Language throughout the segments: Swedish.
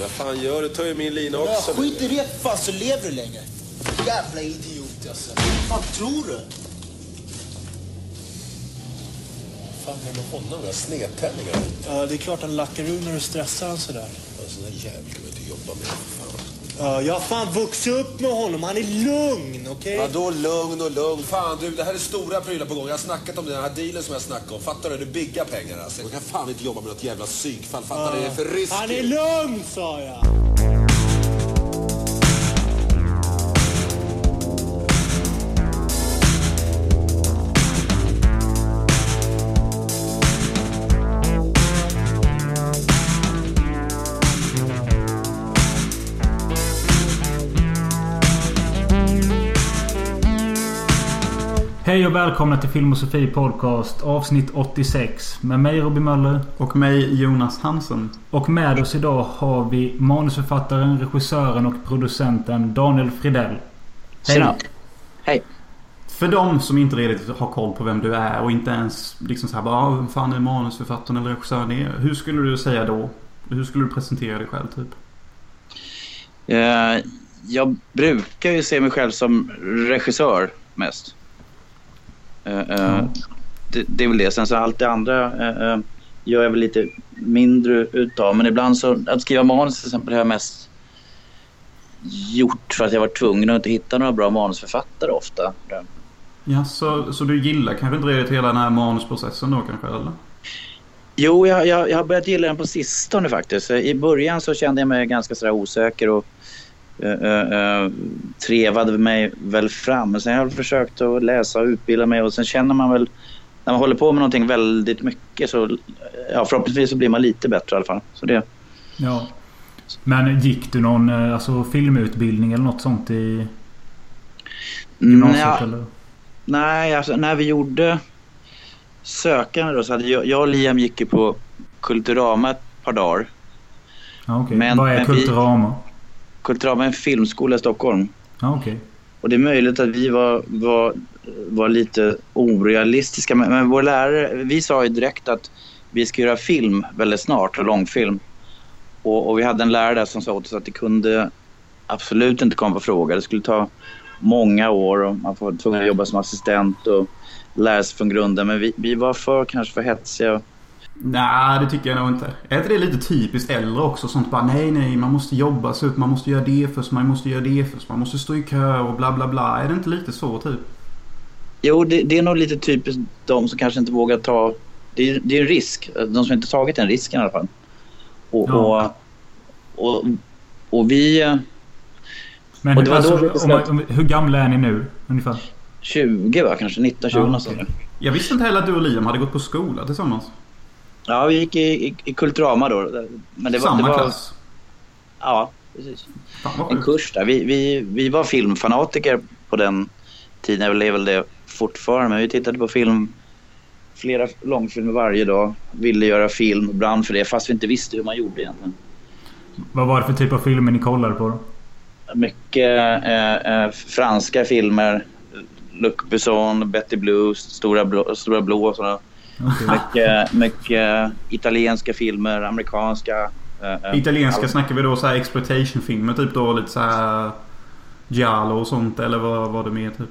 Vad fan gör du? tar ju min lina också. Ja, skit i det fan så lever du längre. Jävla idiot alltså. Vad fan tror du? fan är det med honom? Jag snedtändningar. Ja, det är klart han lackar ur när du stressar han sådär. Alltså, den jäveln kan man inte jobba med. Ja, jag har fan vuxit upp med honom. Han är lugn, okej? Ja, då lugn och lugn. Fan du, det här är stora prylar på gång. Jag har snackat om den här dealen som jag snackade om. Fattar du? Det är bigga pengar alltså. Man kan fan inte jobba med något jävla psykfall. Fattar du? Det är för risky. Han är lugn, sa jag! Hej och välkomna till Film och Sofie Podcast avsnitt 86 med mig Robin Möller. Och mig Jonas Hansen. Och med oss idag har vi manusförfattaren, regissören och producenten Daniel Fridell. Tjena. Hej. För de som inte riktigt har koll på vem du är och inte ens liksom så här bara ah, vem fan är manusförfattaren eller regissören är. Hur skulle du säga då? Hur skulle du presentera dig själv typ? Eh, jag brukar ju se mig själv som regissör mest. Eh, eh, det, det är väl det. Sen så allt det andra eh, gör jag väl lite mindre utav. Men ibland så, att skriva manus till exempel har jag mest gjort för att jag var tvungen att inte hitta några bra manusförfattare ofta. Ja, så, så du gillar kanske inte riktigt hela den här manusprocessen då kanske eller? Jo, jag, jag, jag har börjat gilla den på sistone faktiskt. I början så kände jag mig ganska sådär osäker och uh, uh, trevade mig väl fram. Sen har jag försökt att läsa och utbilda mig och sen känner man väl när man håller på med någonting väldigt mycket så ja, förhoppningsvis så blir man lite bättre i alla fall. Så det... Ja. Men gick du någon alltså, filmutbildning eller något sånt i gymnasiet? Nja, eller? Nej, alltså när vi gjorde sökande då så hade jag, jag och Liam gick ju på Kulturama ett par dagar. Ja. Men- Vad är men vi- Kulturama? Är en filmskola i Stockholm. Ja, okej. Och det är möjligt att vi var, var, var lite orealistiska. Men, men vår lärare, vi sa ju direkt att vi ska göra film väldigt snart, och långfilm. Och, och vi hade en lärare där som sa åt oss att det kunde absolut inte komma på fråga. Det skulle ta många år och man var tvungen att jobba som assistent och lära sig från grunden. Men vi, vi var för kanske för hetsiga. Nej, det tycker jag nog inte. Är inte det lite typiskt äldre också? Sånt bara nej, nej, man måste jobba sig upp, man måste göra det först, man måste göra det först, man måste stå i kö och bla bla bla. Är det inte lite så typ? Jo, det, det är nog lite typiskt de som kanske inte vågar ta... Det är, det är en risk. De som inte tagit den risken i alla fall. Och, Ja. och, och, och vi... Men Och var alltså, vi om, hur gamla är ni nu ungefär? 20 va, kanske 19, 20 Ja, okej. Jag visste inte heller att du och Liam hade gått på skola tillsammans. Ja, vi gick i, i, i Kulturama då. Men det var, Samma det var, klass. Ja, precis. En kurs där. Vi, vi, vi var filmfanatiker på den tiden. Jag är väl det fortfarande. Men vi tittade på film, flera långfilmer varje dag. Ville göra film, brann för det. Fast vi inte visste hur man gjorde egentligen. Vad var det för typ av filmer ni kollade på då? Mycket eh, eh, franska filmer. Luc Besson, Betty Blue, Stora Blå, Stora Blå och sådana. Mycket, mycket italienska filmer, amerikanska. eh, eh, Italienska allt. snackar vi då så här exploitation-filmer typ då lite så här Giallo och sånt eller vad var det mer typ?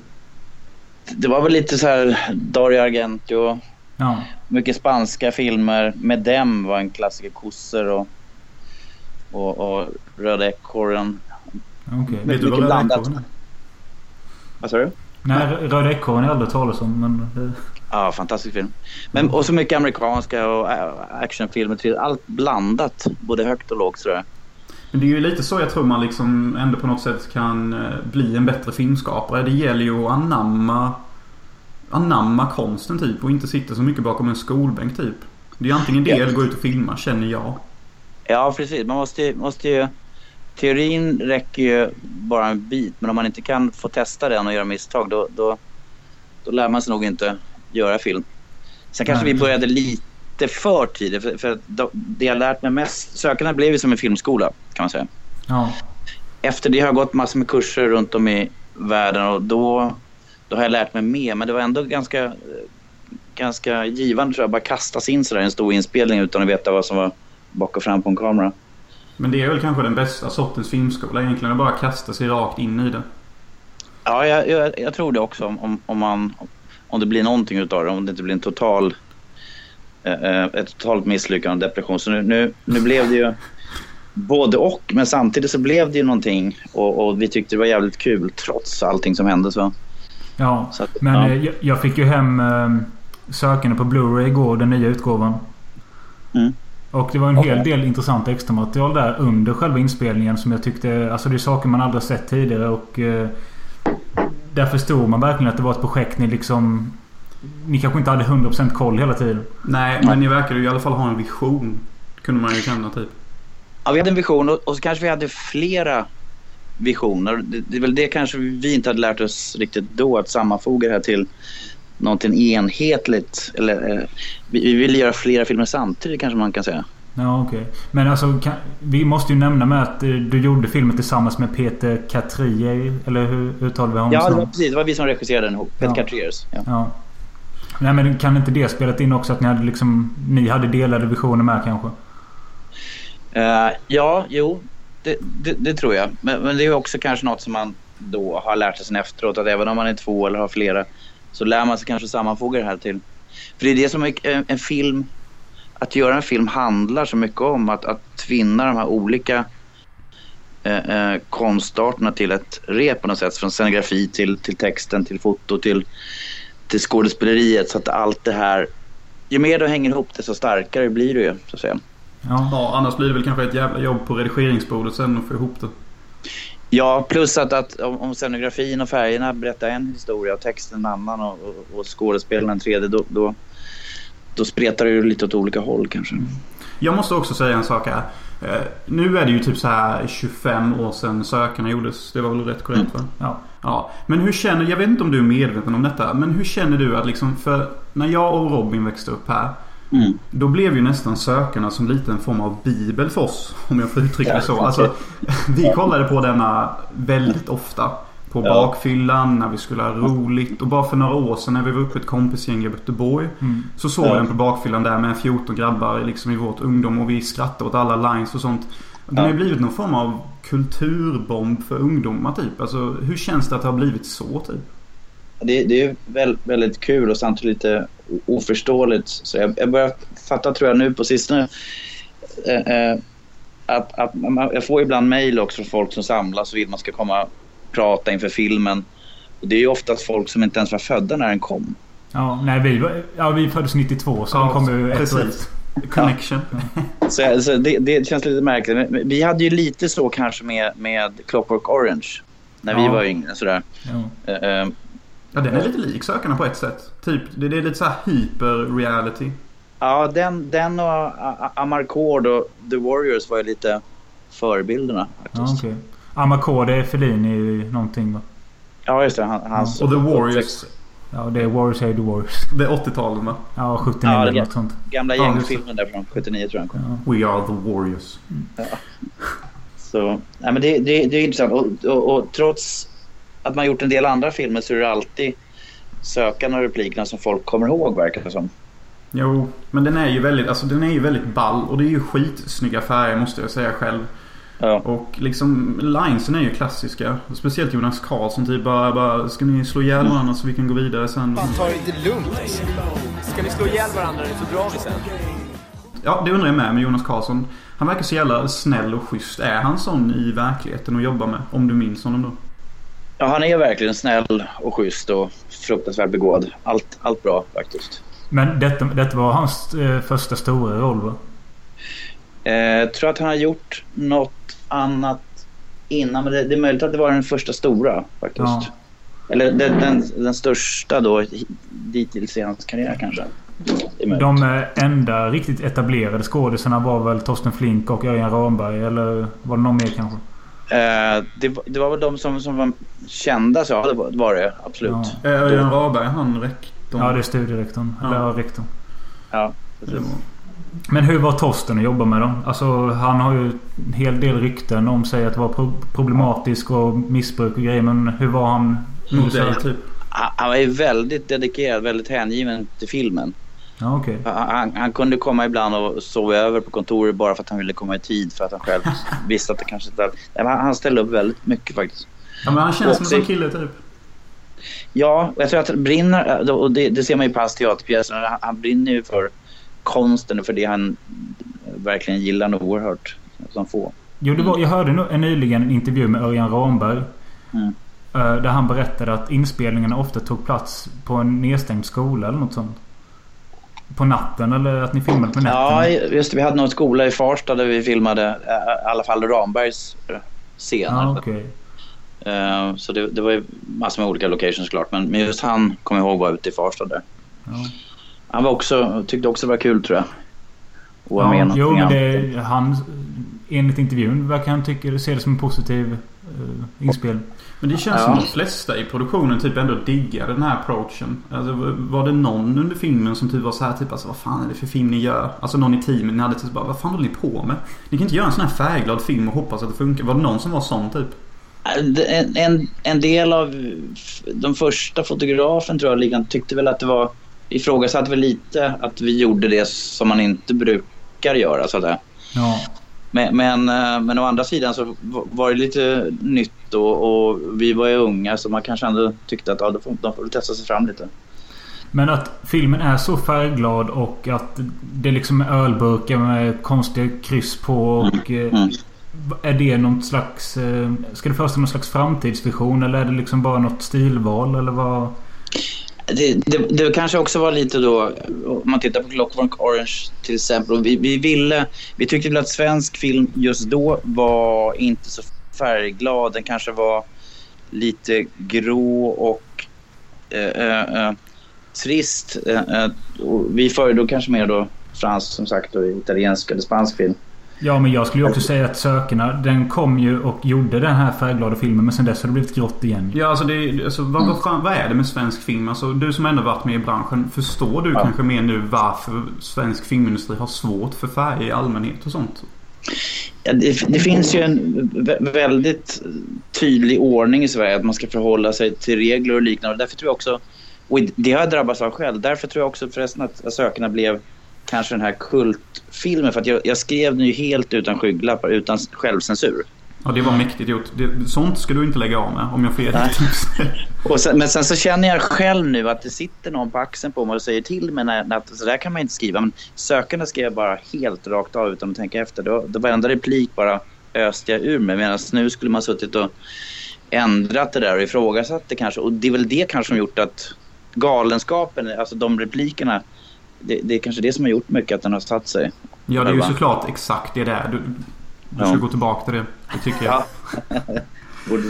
Det var väl lite så här Dario Argento. Ja. Mycket spanska filmer. Med dem var en klassiker. Kossor och, och, och Röda ekorren. Okej. Mycket Vet du vad Röda ekorren är? Vad sa du? Nej, Röda ekorren har jag aldrig talat om men... Det... Ja, fantastisk film. Men, och så mycket amerikanska och äh, actionfilmer. till- Allt blandat. Både högt och lågt sådär. Men det är ju lite så jag tror man liksom ändå på något sätt kan eh, bli en bättre filmskapare. Det gäller ju att anamma Anamma konsten typ och inte sitta så mycket bakom en skolbänk typ. Det är ju antingen det Ja. eller gå ut och filma känner jag. Ja, precis. Man måste, ju- måste ju... Teorin räcker ju bara en bit. Men om man inte kan få testa den och göra misstag då, då, då lär man sig nog inte göra film. Sen kanske Nej. vi började lite för tidigt. För, för det jag lärt mig mest... Sökarna blev ju som en filmskola kan man säga. Ja. Efter det har jag gått massor med kurser runt om i världen och då, då har jag lärt mig mer. Men det var ändå ganska, ganska givande tror jag. Bara kastas in sådär i en stor inspelning utan att veta vad som var bak och fram på en kamera. Men det är väl kanske den bästa sortens filmskola egentligen. Att bara kasta sig rakt in i det. Ja, jag, jag, jag tror det också. Om, om, man, om det blir någonting utav det. Om det inte blir en total, eh, eh ett totalt misslyckande och depression. Så nu, nu, nu blev det ju både och. Men samtidigt så blev det ju någonting. Och, och vi tyckte det var jävligt kul trots allting som hände. Så. Ja, så att, men ja. Eh, jag, jag, fick ju hem eh, sökande på Blu-ray igår. Den nya utgåvan. Mm. Och det var en hel del intressant extra material där under själva inspelningen som jag tyckte... Alltså det är saker man aldrig sett tidigare och... Eh, där förstod man verkligen att det var ett projekt ni liksom... Ni kanske inte hade 100% koll hela tiden. Nej, men ni verkade ju i alla fall ha en vision. Kunde man ju känna typ. Ja, vi hade en vision och, och så kanske vi hade flera visioner. Det, det är väl det kanske vi inte hade lärt oss riktigt då. Att sammanfoga det här till någonting enhetligt. Eller, eh, vi, vi ville göra flera filmer samtidigt kanske man kan säga. Ja, okej. Okay. Men alltså, kan, vi måste ju nämna med att eh, du gjorde filmen tillsammans med Peter Katrier. Eller hur uttalar vi honom? Ja, det var, precis. Det var vi som regisserade den ihop. Peter ja. Katriers. Ja. ja. Nej, men kan inte det spelat in också? Att ni hade, liksom, ni hade delade visioner med kanske? Uh, ja, jo. Det, det, det, tror jag. Men, men det är också kanske något som man då har lärt sig sen efteråt. Att även om man är två eller har flera så lär man sig kanske sammanfoga det här till. För det är det som är en film, att göra en film handlar så mycket om att, att tvinna de här olika eh, eh, konstarterna till ett rep på något sätt. Från scenografi till, till texten, till foto, till, till skådespeleriet. Så att allt det här, ju mer du hänger ihop desto starkare blir du ju så att säga. Ja. ja, annars blir det väl kanske ett jävla jobb på redigeringsbordet sen att få ihop det. Ja, plus att, att om, om scenografin och färgerna berättar en historia och texten en annan och, och, och skådespelaren en tredje, då, då, då spretar det ju lite åt olika håll kanske. Jag måste också säga en sak här. Eh, nu är det ju typ så här 25 år sedan Sökarna gjordes. Det var väl rätt korrekt mm. va? Ja. ja. Men hur känner, jag vet inte om du är medveten om detta. Men hur känner du att liksom, för när jag och Robin växte upp här. Mm. Då blev ju nästan sökarna som lite en form av bibel för oss. Om jag får uttrycka det så. Alltså, vi kollade på denna väldigt ofta. På ja. bakfyllan, när vi skulle ha roligt. Och bara för några år sedan när vi var uppe ett kompisgäng i Göteborg. Mm. Så såg jag den på bakfyllan där med 14 grabbar liksom i vårt ungdom. Och vi skrattade åt alla lines och sånt. Den ja. har blivit någon form av kulturbomb för ungdomar typ. Alltså hur känns det att det har blivit så typ? Det, det är väldigt, väldigt kul och samtidigt lite oförståeligt. Så jag, jag börjar fatta, tror jag, nu på sistone eh, eh att, att man, jag får ibland mejl också från folk som samlas och vill att man ska komma och prata inför filmen. Och det är ju oftast folk som inte ens var födda när den kom. Ja, nej, vi, ja, vi föddes 92 så ja, den kom ju ett år Connection. Ja. Så, så det, det, känns lite märkligt. Men vi hade ju lite så kanske med, med Clockwork Orange. När ja. vi var yngre. Sådär. Ja. Uh, Ja, den är lite lik Sökarna på ett sätt. Typ, det, det är lite så här hyper-reality. Ja, den, den och Amarcord och The Warriors var ju lite förebilderna faktiskt. Ja, okay. Amarcord är Fellini någonting va? Ja, just det. Han, hans ja. Och The Warriors. Ja, det är Warriors är The Warriors. Det är 80-talet va? Ja, 79 ja, eller något sånt. Gamla gängfilmen där från 79 tror jag ja. We are the Warriors. Mm. Ja. Så, nej, men det, det, det är intressant. Och, och, och trots att man gjort en del andra filmer så är det alltid sökarna och replikerna som folk kommer ihåg verkar det som. Jo, men den är ju väldigt, alltså den är ju väldigt ball och det är ju skitsnygga färger måste jag säga själv. Ja. Och liksom linesen är ju klassiska. Speciellt Jonas Karlsson typ bara, bara Ska ni slå ihjäl varandra så vi kan gå vidare sen? Fan ta det lite lugnt. Ska ni slå ihjäl varandra så drar vi sen. Ja, det undrar jag med med Jonas Karlsson. Han verkar så jävla snäll och schysst. Är han sån i verkligheten att jobba med? Om du minns honom då? Ja, han är verkligen snäll och schysst och fruktansvärt begåvad. Allt, allt bra faktiskt. Men detta, detta var hans eh, första stora roll va? Eh, jag tror att han har gjort något annat innan. Men det, det, är möjligt att det var den första stora faktiskt. Ja. Eller den, den, den, största då dittills i hans karriär kanske. De eh, enda riktigt etablerade skådisarna var väl Torsten Flink och Örjan Ramberg? Eller var det någon mer kanske? Eh, det, det, var väl de som, som var kända så, ja det var det absolut. Ja. Eh, Örjan Raberg, han rektorn? Ja det är studierektorn. Ja. Eller rektorn. Ja, precis. Men hur var Torsten att jobba med dem? Alltså han har ju en hel del rykten om sig att vara problematisk och missbruk och grejer. Men hur var han mot dig typ? Han var ju väldigt dedikerad, väldigt hängiven till filmen. Ja, okay. han, han, kunde komma ibland och sova över på kontoret bara för att han ville komma i tid för att han själv visste att det kanske inte... Han ställde upp väldigt mycket faktiskt. Ja, men han känns som en sån kille typ. Ja, jag tror att han brinner, och det, det ser man ju på hans teaterpjäser, han, han brinner ju för konsten och för det han verkligen gillar nog oerhört som få. Jo, det var, jag hörde nyligen en intervju med Örjan Ramberg. Mm. Där han berättade att inspelningarna ofta tog plats på en nedstängd skola eller något sånt. På natten eller att ni filmade på natten? Ja, just det. Vi hade någon skola i Farsta där vi filmade i alla fall Rambergs scener. Ah, okay. Uh, så det, det, var ju massor med olika locations klart. Men, men just han kommer jag ihåg var ute i Farsta där. Ja. Han var också, tyckte också det var kul tror jag. Och ja, med jo, men det, han, enligt intervjun verkar han tycka, se det som en positiv uh, inspel. Men det känns ja. som de flesta i produktionen typ ändå diggar den här approachen. Alltså, var det någon under filmen som typ var så här typ alltså vad fan är det för film ni gör? Alltså någon i teamet ni hade typ bara vad fan håller ni på med? Ni kan inte göra en sån här färgglad film och hoppas att det funkar. Var det någon som var sån typ? En, en, en del av de första fotografen tror jag tyckte väl att det var ifrågasatte väl lite att vi gjorde det som man inte brukar göra så att säga. Ja. Men, men, eh, men å andra sidan så var det lite nytt och, och vi var ju unga så man kanske ändå tyckte att ja, de, får, de får testa sig fram lite. Men att filmen är så färgglad och att det liksom är ölburkar med konstiga kryss på och... Mm. Mm. Är det något slags... Eh, ska det föreställa någon slags framtidsvision eller är det liksom bara något stilval eller vad? Det, det, det, kanske också var lite då, om man tittar på Clockwork Orange till exempel. Vi, vi, ville, vi tyckte väl att svensk film just då var inte så färgglad. Den kanske var lite grå och äh, äh, trist. Äh, vi föredrog kanske mer då fransk som sagt och italiensk eller spansk film. Ja, men jag skulle ju också säga att Sökarna, den kom ju och gjorde den här färgglada filmen. Men sen dess har det blivit grått igen. Ja, alltså, det, alltså vad, vad, vad är det med svensk film? Alltså, du som ändå varit med i branschen. Förstår du ja. kanske mer nu varför svensk filmindustri har svårt för färg i allmänhet och sånt? Ja, det, det, finns ju en väldigt tydlig ordning i Sverige att man ska förhålla sig till regler och liknande. Därför tror jag också, och det har jag drabbats av själv, därför tror jag också förresten att Sökarna blev kanske den här kultfilmen. För att jag, jag skrev den ju helt utan skygglappar, utan självcensur. Ja, det var mäktigt gjort. Det, sånt ska du inte lägga av med om jag får ge dig tips. Men sen så känner jag själv nu att det sitter någon på axeln på mig och säger till mig när, att så där kan man inte skriva. Men sökande skrev jag bara helt rakt av utan att tänka efter. Då, då varenda replik bara öste jag ur mig. Medan nu skulle man suttit och ändrat det där och ifrågasatt det kanske. Och det är väl det kanske som gjort att galenskapen, alltså de replikerna det, det, är kanske det som har gjort mycket att den har satt sig. Ja, det är ju såklart exakt det där. Du, du ska ja. gå tillbaka till det. Det tycker jag.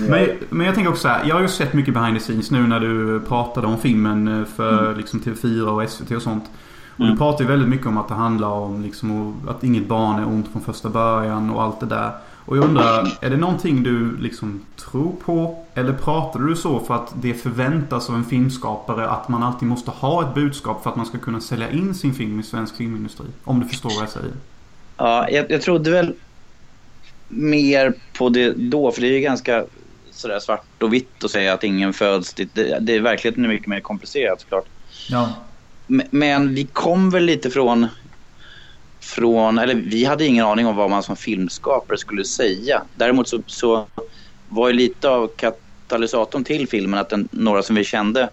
men, men jag tänker också så här. Jag har ju sett mycket behind the scenes nu när du pratade om filmen eh, för mm. liksom, TV4 och SVT och sånt. Och mm. du pratar ju väldigt mycket om att det handlar om liksom, att inget barn är ont från första början och allt det där. Och jag undrar, är det någonting du liksom tror på? Eller pratar du så för att det förväntas av en filmskapare att man alltid måste ha ett budskap för att man ska kunna sälja in sin film i svensk filmindustri? Om du förstår vad jag säger. Ja, jag, jag trodde väl mer på det då, för det är ju ganska sådär svart och vitt att säga att ingen föds dit. Det, det är verkligheten är mycket mer komplicerat såklart. Ja. Men, men vi kom väl lite från från, eller vi hade ingen aning om vad man som filmskapare skulle säga. Däremot så, så var ju lite av katalysatorn till filmen att den, några som vi kände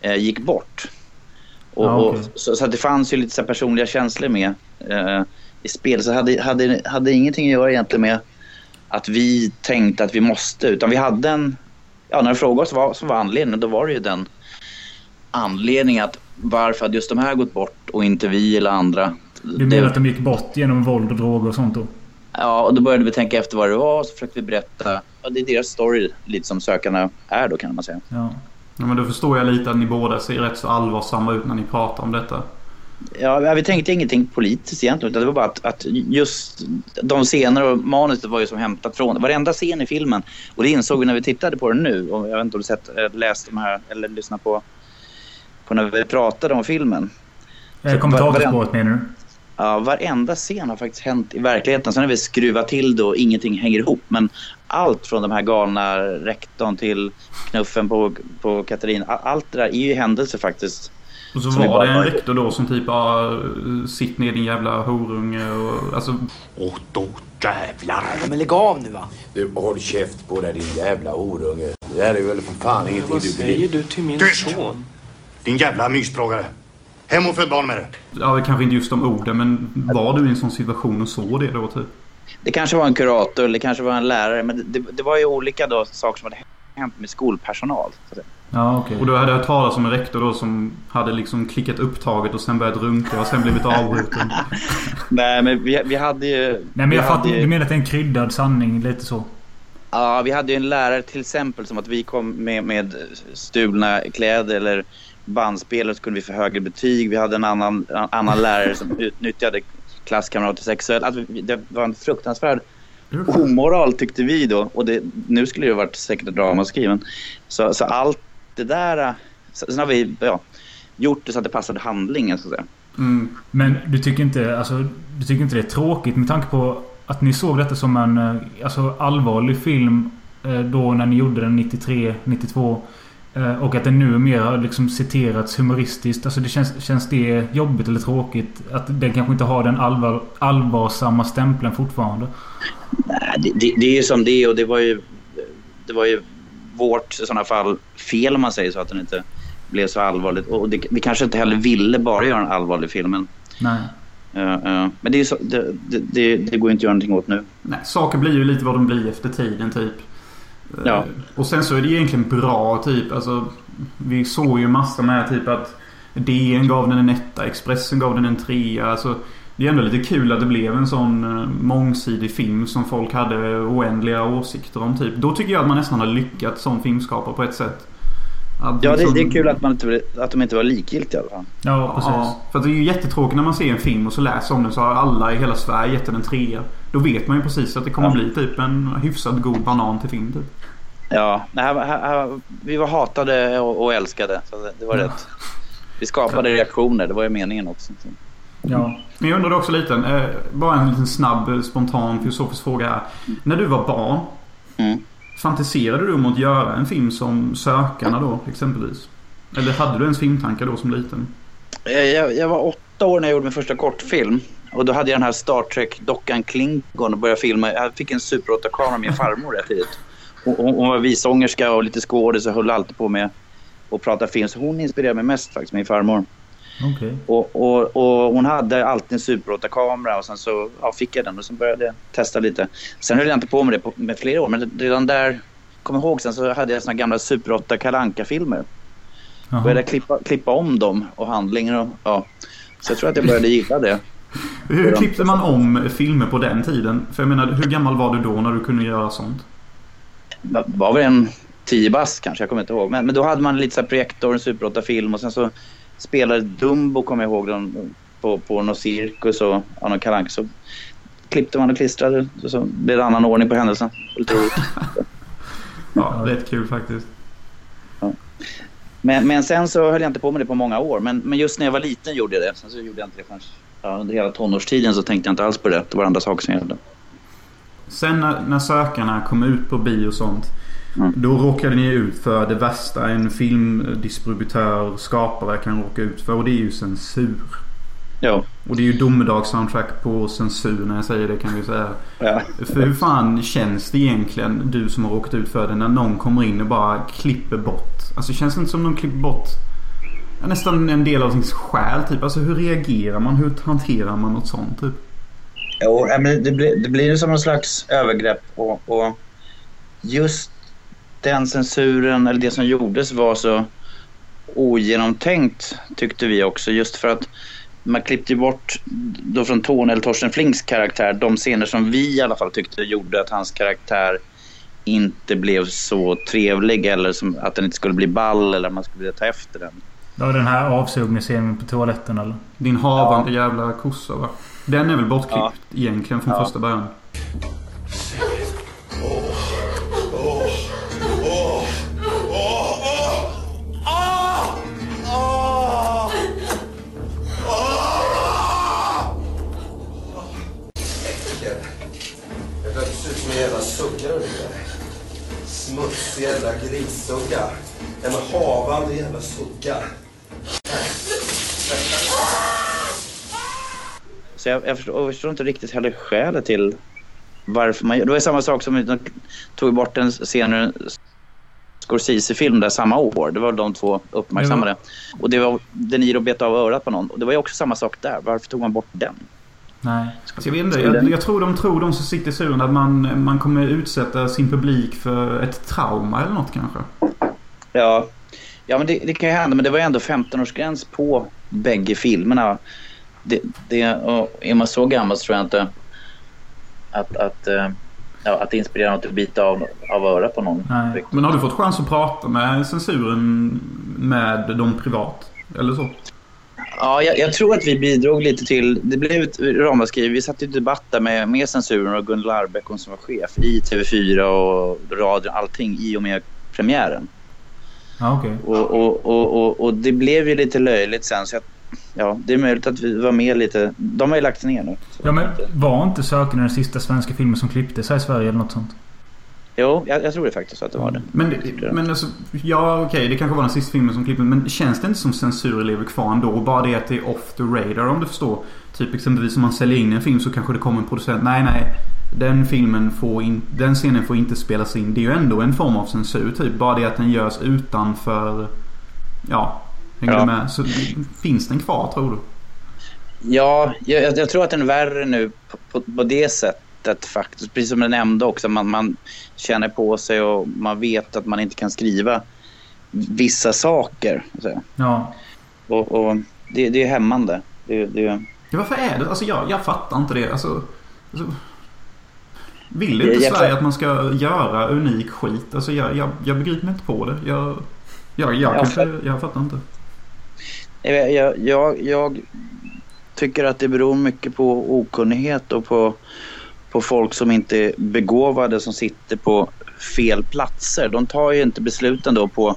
eh, gick bort. Och, ah, okay. och så, så det fanns ju lite så personliga känslor med eh, i spel. Så hade, hade, hade ingenting att göra egentligen med att vi tänkte att vi måste. Utan vi hade en, ja när du frågade oss vad som var anledningen, då var det ju den anledningen att varför hade just de här gått bort och inte vi eller andra. Du menar det... att de gick bort genom våld och droger och sånt då? Ja, och då började vi tänka efter vad det var och så försökte vi berätta. Ja, det är deras story lite som sökarna är då kan man säga. Ja. ja men då förstår jag lite att ni båda ser rätt så allvarsamma ut när ni pratar om detta. Ja, vi tänkte ingenting politiskt egentligen. Utan det var bara att, att just de scener och manuset var ju som hämtat från varenda scen i filmen. Och det insåg vi när vi tittade på den nu. Och jag vet inte om du sett, eh, läst de här eller lyssnat på, på när vi pratade om filmen. Kommentatorspåret menar du? Ja, varenda scen har faktiskt hänt i verkligheten. Sen har vi skruvat till det och ingenting hänger ihop. Men allt från de här galna rektorn till knuffen på, på Katarina. Allt det där är ju händelser faktiskt. Och så var det en rektor då som typ ah, Sitt ner din jävla horunge och alltså... Och då jävlar! Men lägg av nu va. Du, håll käft på dig din jävla horunge. Det här är väl för fan ingenting Vad du säger du till min Tyst! son? Din jävla mysprångare. Hem och föd barn med det. Ja, kanske inte just de orden men var du i en sån situation och såg det då typ? Det kanske var en kurator eller det kanske var en lärare. Men det, det var ju olika då, saker som hade hänt med skolpersonal. Så att säga. Ja, okej. Och då hade jag talat om en rektor då som hade liksom klickat upptaget och sen börjat runka och sen blivit avbruten. Nej, men vi, vi hade ju... Nej men jag fattar. ju- Du menar att det är en kryddad sanning? Lite så? Ja, vi hade ju en lärare till exempel som att vi kom med, med stulna kläder eller bandspel och så kunde vi få högre betyg. Vi hade en annan, en annan lärare som utnyttjade klasskamrater sexuellt. Alltså, det var en fruktansvärd omoral tyckte vi då. Och det, nu skulle det ha varit säkert ett ramaskri. men- Så, så allt det där... så- Sen har vi ja, gjort det så att det passade handlingen så att säga. Mm. Men du tycker inte, alltså, du tycker inte det är tråkigt med tanke på att ni såg detta som en eh, alltså, allvarlig film eh, då när ni gjorde den 93, 92. eh, Och att den nu mer har liksom citerats humoristiskt. Alltså det känns, känns det jobbigt eller tråkigt? Att den kanske inte har den allvar, allvarsamma stämpeln fortfarande? Nej, det, det, det är ju som det är och det var ju, det var ju vårt i sådana fall fel om man säger så att den inte blev så allvarligt. Och det, vi kanske inte heller ville bara göra en allvarlig film. Men, Nej. eh, eh, men det, så, det, det, det, går ju inte att göra någonting åt nu. Nej, saker blir ju lite vad de blir efter tiden typ. Ja. Eh, Och sen så är det egentligen bra typ. Alltså, vi såg ju massor med typ att DN gav den en etta, Expressen gav den en trea. Alltså, det är ändå lite kul att det blev en sån eh, mångsidig film som folk hade oändliga åsikter om typ. Då tycker jag att man nästan har lyckats som filmskapare på ett sätt. Att Ja, det, liksom- det är kul att, man inte, att de inte var likgiltiga i alla fall. Ja, precis. Ja, för att det är ju jättetråkigt när man ser en film och så läser om den så har alla i hela Sverige gett den en trea. Då vet man ju precis att det kommer Ja. bli typ en hyfsat god banan till film typ. Ja, nej, här, här, här, vi var hatade och, och älskade. Så det, det var rätt. Vi skapade reaktioner, det var ju meningen också. Ja. Men jag undrade också lite, eh, bara en liten snabb eh, spontan filosofisk fråga här. När du var barn, Mm. fantiserade du om att göra en film som Sökarna då exempelvis? Eller hade du ens filmtankar då som liten? Jag, jag, jag var åtta år när jag gjorde min första kortfilm. Och då hade jag den här Star Trek-dockan Klingon och började filma. Jag fick en Super 8-kamera med min farmor rätt tidigt. Hon, hon hon var visångerska och lite skådis och höll alltid på med att prata film. Så hon inspirerade mig mest faktiskt, min farmor. Okej. Och, och, och hon hade alltid en Super 8-kamera och sen så ja, fick jag den och så började jag testa lite. Sen höll jag inte på med det på, med flera år, men redan där, kom ihåg sen så hade jag såna gamla Super 8 kalanka filmer Jaha. Började klippa, klippa om dem och handlingar och ja. Så jag tror att jag började gilla det. Hur klippte man om filmer på den tiden? För jag menar, hur gammal var du då när du kunde göra sånt? Det var väl en 10 bass kanske, jag kommer inte ihåg. Men, men då hade man lite så här projektor, en Super 8-film och sen så spelade Dumbo, kommer jag ihåg, på, på någon cirkus och ja, någon kalank Så klippte man och klistrade så, så blev det annan ordning på händelsen. Lite. Ja, rätt kul faktiskt. Men, men sen så höll jag inte på med det på många år. Men, men just när jag var liten gjorde jag det. Sen så gjorde jag inte det förrän ja, under hela tonårstiden så tänkte jag inte alls på det. Det var andra saker som gällde. Sen när, när Sökarna kom ut på bio och sånt. Mm. Då råkade ni ut för det värsta en filmdistributör, skapare kan råka ut för. Och det är ju censur. Ja. Och det är ju domedagssoundtrack på censur när jag säger det kan vi säga. ja. För hur fan känns det egentligen, du som har råkat ut för det, när någon kommer in och bara klipper bort? Alltså känns det inte som de klipper bort nästan en del av sin själ typ? Alltså hur reagerar man? Hur hanterar man något sånt typ? Jo, ja, men det, blir, det blir som någon slags övergrepp. Och, och just den censuren, eller det som gjordes var så ogenomtänkt tyckte vi också. Just för att man klippte bort då från Tony eller Torsten Flinks karaktär de scener som vi i alla fall tyckte gjorde att hans karaktär inte blev så trevlig eller som, att den inte skulle bli ball eller att man skulle vilja ta efter den. Det var den här avsugningsscenen på toaletten eller? Din havande jävla kossa va? Den är väl bortklippt Ja. egentligen från Ja. första början? Jag smutsig jävla grissugga. En havande jävla sugga. Så jag, jag, förstår, jag, förstår, inte riktigt heller skälet till varför man Det var samma sak som de tog bort en scen ur en Scorsese-film där samma år. Det var de två uppmärksammade. Mm. Och det var De Niro bet av örat på någon. Och det var ju också samma sak där. Varför tog man bort den? Nej. Alltså jag vet inte. Jag, jag, tror de tror de som sitter i suren att man, man kommer utsätta sin publik för ett trauma eller något kanske. Ja, ja men det, det kan ju hända. Men det var ju ändå 15-årsgräns på bägge filmerna. Det, det, är man så gammal så tror jag inte att, att, eh, ja, att inspirera något att bita av, av örat på någon. Nej. Men har du fått chans att prata med censuren med dem privat? Eller så? Ja, jag, jag, tror att vi bidrog lite till... Det blev ett ramaskri. Vi satt i debatt där med, med censuren och Gunilla Arbeck, som var chef i TV4 och radio, allting i och med premiären. Ah, okay. och, och, och, och, det blev ju lite löjligt sen. Så jag, ja, det är möjligt att vi var med lite. De har ju lagt ner nu. Ja, men var inte Söken den sista svenska filmen som klipptes här i Sverige eller något sånt? Jo, jag, jag, tror det faktiskt att det var det. Men, men alltså, ja okej, okay, det kanske var den sista filmen som klipptes. Men känns det inte som censur lever kvar ändå? Bara det att det är off the radar om du förstår. Typ exempelvis om man säljer in en film så kanske det kommer en producent. Nej, nej. Den filmen får in, den scenen får inte spelas in. Det är ju ändå en form av censur typ. Bara det att den görs utanför... Ja, hänger ja. du med? Så finns den kvar tror du? Ja, jag, jag tror att den är värre nu på, på, på det sättet sättet faktiskt. Precis som jag nämnde också, man, man känner på sig och man vet att man inte kan skriva vissa saker. Så. Ja. Och, och det, det, är hämmande. Det, det... Ja, varför är det? Alltså jag, jag fattar inte det. Alltså, alltså... Vill inte jag, Sverige att man ska göra unik skit? Alltså jag, jag, jag begriper mig inte på det. Jag, jag, jag, kanske, jag fattar inte. Jag, jag, jag tycker att det beror mycket på okunnighet och på på folk som inte är begåvade som sitter på fel platser. De tar ju inte besluten då på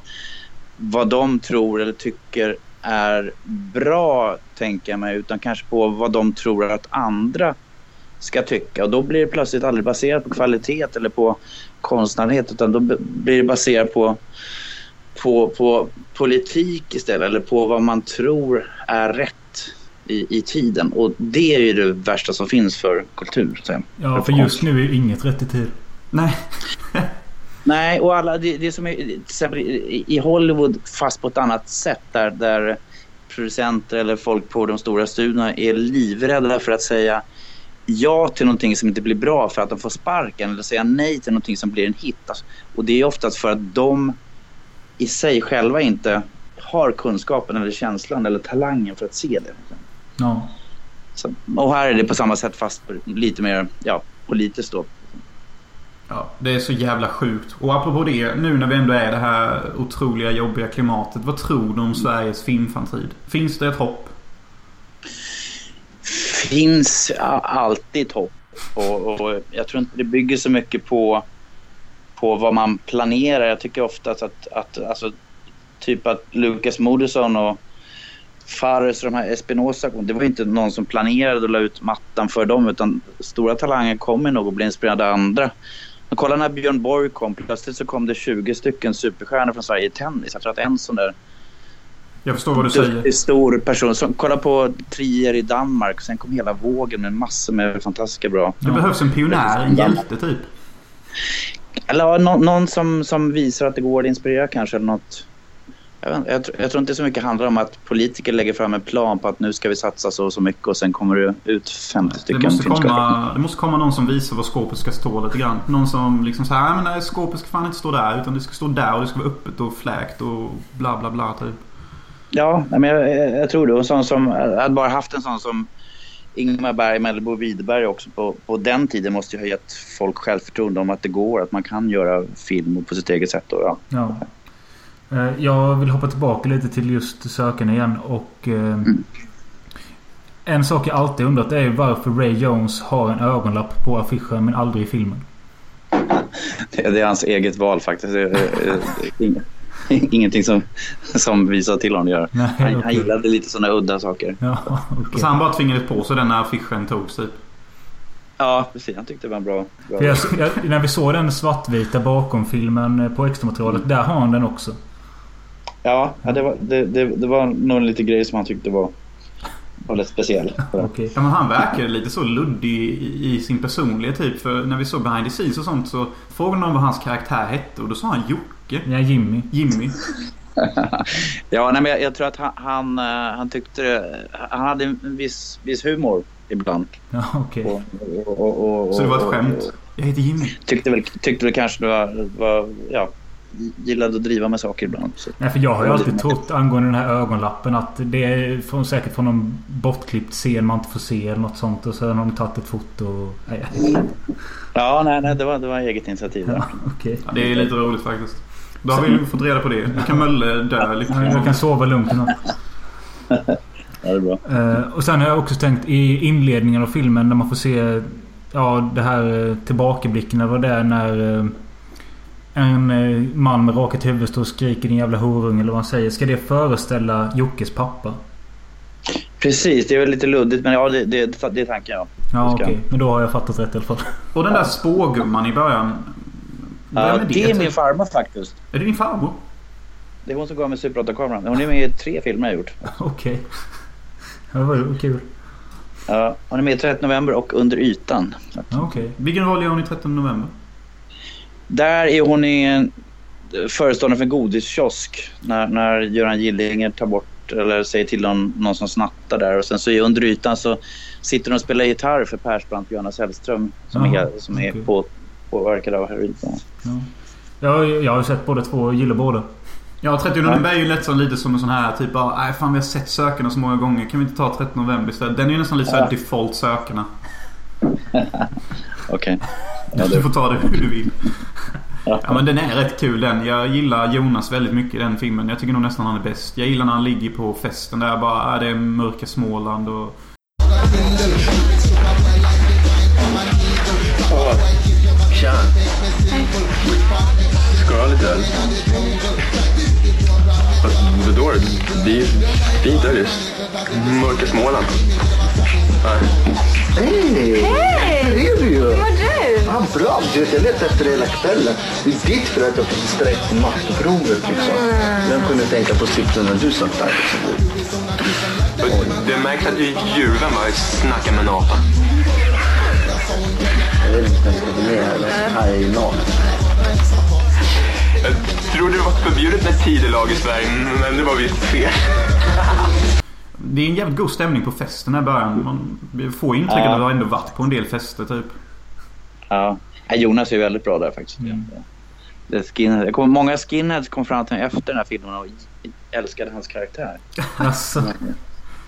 vad de tror eller tycker är bra, tänker jag mig, utan kanske på vad de tror att andra ska tycka. Och då blir det plötsligt aldrig baserat på kvalitet eller på konstnärlighet, utan då blir det baserat på, på, på politik istället, eller på vad man tror är rätt i, i tiden. Och det är ju det värsta som finns för kultur. Så, ja, för, just nu är ju inget rätt i tid. Nej. Nej, och alla, det, det som är till exempel i Hollywood fast på ett annat sätt där, där producenter eller folk på de stora studierna är livrädda för att säga ja till någonting som inte blir bra för att de får sparken eller säga nej till någonting som blir en hit. Alltså, och det är oftast för att de i sig själva inte har kunskapen eller känslan eller talangen för att se det. Ja. Så, och här är det på samma sätt fast lite mer ja, politiskt då. Ja, det är så jävla sjukt. Och apropå det, nu när vi ändå är i det här otroliga jobbiga klimatet. Vad tror du om Sveriges filmframtid? Finns det ett hopp? Finns alltid hopp. Och, och, jag tror inte det bygger så mycket på, på vad man planerar. Jag tycker ofta att, att alltså, typ att Lucas Moodysson och Fares och de här Espinosa, det var inte någon som planerade att la ut mattan för dem utan stora talanger kommer nog att bli inspirerade av andra. Men kolla när Björn Borg kom, plötsligt så kom det 20 stycken superstjärnor från Sverige i tennis. Jag tror att en sån där jag förstår vad du säger. Stor person. Så, kolla på Trier i Danmark. Sen kom hela vågen med massor med fantastiska bra. Det behövs en pionjär, en hjälte typ. Eller någon, någon som, som visar att det går att inspirera kanske. Eller något. Jag, jag, jag, tror inte så mycket handlar om att politiker lägger fram en plan på att nu ska vi satsa så och så mycket och sen kommer det ut 50 stycken det måste, komma, det måste komma någon som visar var skåpet ska stå lite grann. Någon som liksom säger nej men nej, skåpet ska fan inte stå där utan det ska stå där och det ska vara öppet och fläkt och bla bla bla typ. Ja, men jag, jag tror det. Och sån som, jag hade bara haft en sån som Ingmar Bergman eller Bo Widerberg också på, på den tiden måste ju ha gett folk självförtroende om att det går, att man kan göra film på sitt eget sätt. Och, ja. ja. Eh, jag vill hoppa tillbaka lite till just sökarna igen och... Mm. En sak jag alltid undrat är varför Ray Jones har en ögonlapp på affischen men aldrig i filmen. Det är hans eget val faktiskt. Ingenting som, som vi sa till honom att göra. Nej, han, okay. han gillade lite sådana udda saker. Ja, okay. Så han bara tvingade på sig den när affischen togs typ? Ja, precis. Han tyckte det var en bra... bra jag, jag, när vi såg den svartvita bakom-filmen på extramaterialet. Mm. Där har han den också. Ja, det, var, det, det, det var nog lite grejer som han tyckte var var lite speciell. Okej. Ja, men han verkar lite så luddig i, i sin personlighet typ. För när vi såg behind the scenes och sånt så frågade någon vad hans karaktär hette och då sa han Jocke. Ja, Jimmy. Jimmy. ja, nej, men jag, jag tror att han, han, eh, han tyckte Han hade en viss, viss humor ibland. Ja, okej. Och, och, och, och, Så det var ett skämt. Jag heter Jimmy. Tyckte väl, tyckte väl kanske det var, var ja, gillade att driva med saker ibland. Så. Nej, för jag har ju alltid trott angående den här ögonlappen att det är från, säkert från någon bortklippt scen man inte får se eller något sånt. Och så har någon tagit ett foto. Och, nej, Ja, nej, nej, det var, det var eget initiativ. där. ja, okej. Ja, det är lite roligt faktiskt. Då har vi ju fått reda på det. Nu kan Mölle dö lite. Ja, Jag kan sova lugnt i. Ja, det är bra. Eh, och sen har jag också tänkt i inledningen av filmen när man får se ja, det här eh, tillbakablicken. det är när eh, en eh, man med rakat huvud står och skriker din jävla horunge eller vad han säger. Ska det föreställa Jockes pappa? Precis, det är väl lite luddigt men ja, det, det, det är tanken ja. Ja okej. Men då har jag fattat rätt i alla fall. Och den där spågumman i början. Vem Ja, är det? det är min farmor faktiskt. Är det din farmor? Det är hon som gav mig Super 8-kameran. Hon är med i tre filmer jag gjort. Okej. Ja, Det var kul. Ja, hon är med i 13 november och Under ytan. Okej. Vilken roll gör hon i 13 november? Där är hon i en föreståndare för en godiskiosk när, när Göran Gillinger tar bort eller säger till någon, någon som snattar där och sen så i under ytan så sitter hon och spelar gitarr för Persbrandt och Johannes Hellström som Jaha, är, som är okej. på, påverkad av heroin. Ja. Ja, jag har ju sett båda två och gillar båda. Ja, 30 november är ju lätt så lite som en sån här typ av Nej fan vi har sett sökarna så många gånger. Kan vi inte ta 13 november istället? Den är ju nästan lite såhär Ja. default sökarna. Okej. Ja, Du det, får ta det hur du vill. ja. Men den är rätt kul den. Jag gillar Jonas väldigt mycket i den filmen. Jag tycker nog nästan han är bäst. Jag gillar när han ligger på festen där bara, ah, det är mörka Småland och... Tja. Ska du ha lite öl? Vadå? Det är fint där just. Mörka Småland. Nej. Hej! Här är du ju! Hur mår du? Ja, bra. Du, jag letade efter dig hela kvällen. Det är ditt för att jag fick sträckt på matteprovet. Liksom. Jag kunde tänka på cykeln när du satt där. Liksom. Det märks att du är djurvän va? Snacka med en apa. Jag vet inte ens vad det är. Här är ju naken. Jag trodde det var förbjudet med tidelag i Sverige, men det var visst fel. Det är en jävligt god stämning på festen här i början. Man får intrycket Ja. att har ändå varit på en del fester typ. Ja. Jonas är väldigt bra där faktiskt. Mm. Det skinhead. Jag kommer, många skinheads kom fram till mig efter den här filmen och älskade hans karaktär. Alltså,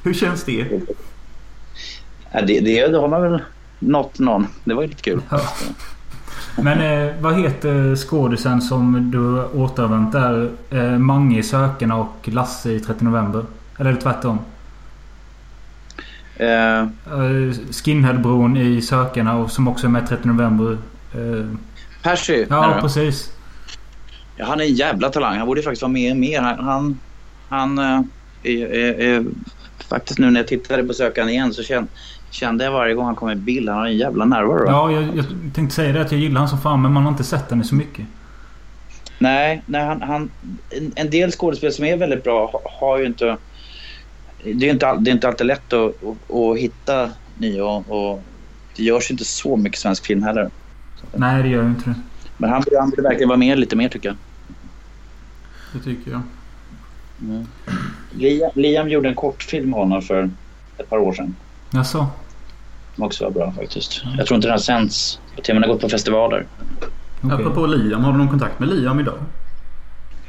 Hur känns det? Ja, det, det, då har man väl nått någon. Det var ju lite kul. Ja. Men eh, vad heter skådisen som du har återvänt där? Eh, Mange i Sökarna och Lasse i 30 november? Eller är det tvärtom? Eh, Skinheadbron i Sökarna och som också är med i 30 november. Eh, Percy. ja, precis. Ja, han är en jävla talang. Han borde faktiskt vara med mer. Han, han, han eh, är, är, är, faktiskt nu när jag tittade på sökaren igen så kände, kände jag varje gång han kom i bild. Han har en jävla närvaro. Ja, jag, jag tänkte säga det att jag gillar han som fan men man har inte sett i så mycket. Nej, nej han, han, en, en del skådespel som är väldigt bra ha- har ju inte... Det är inte, all, det är inte alltid lätt att, att, att hitta nya och, och det görs inte så mycket svensk film heller. Nej, det gör ju inte det. Men han, han borde verkligen vara med lite mer tycker jag. Det tycker jag. Liam, Liam gjorde en kortfilm med honom för ett par år sedan. Jaså? Som också var bra faktiskt. Jag tror inte den har sänts den har gått på festivaler. Okej. Apropå Liam, har du någon kontakt med Liam idag?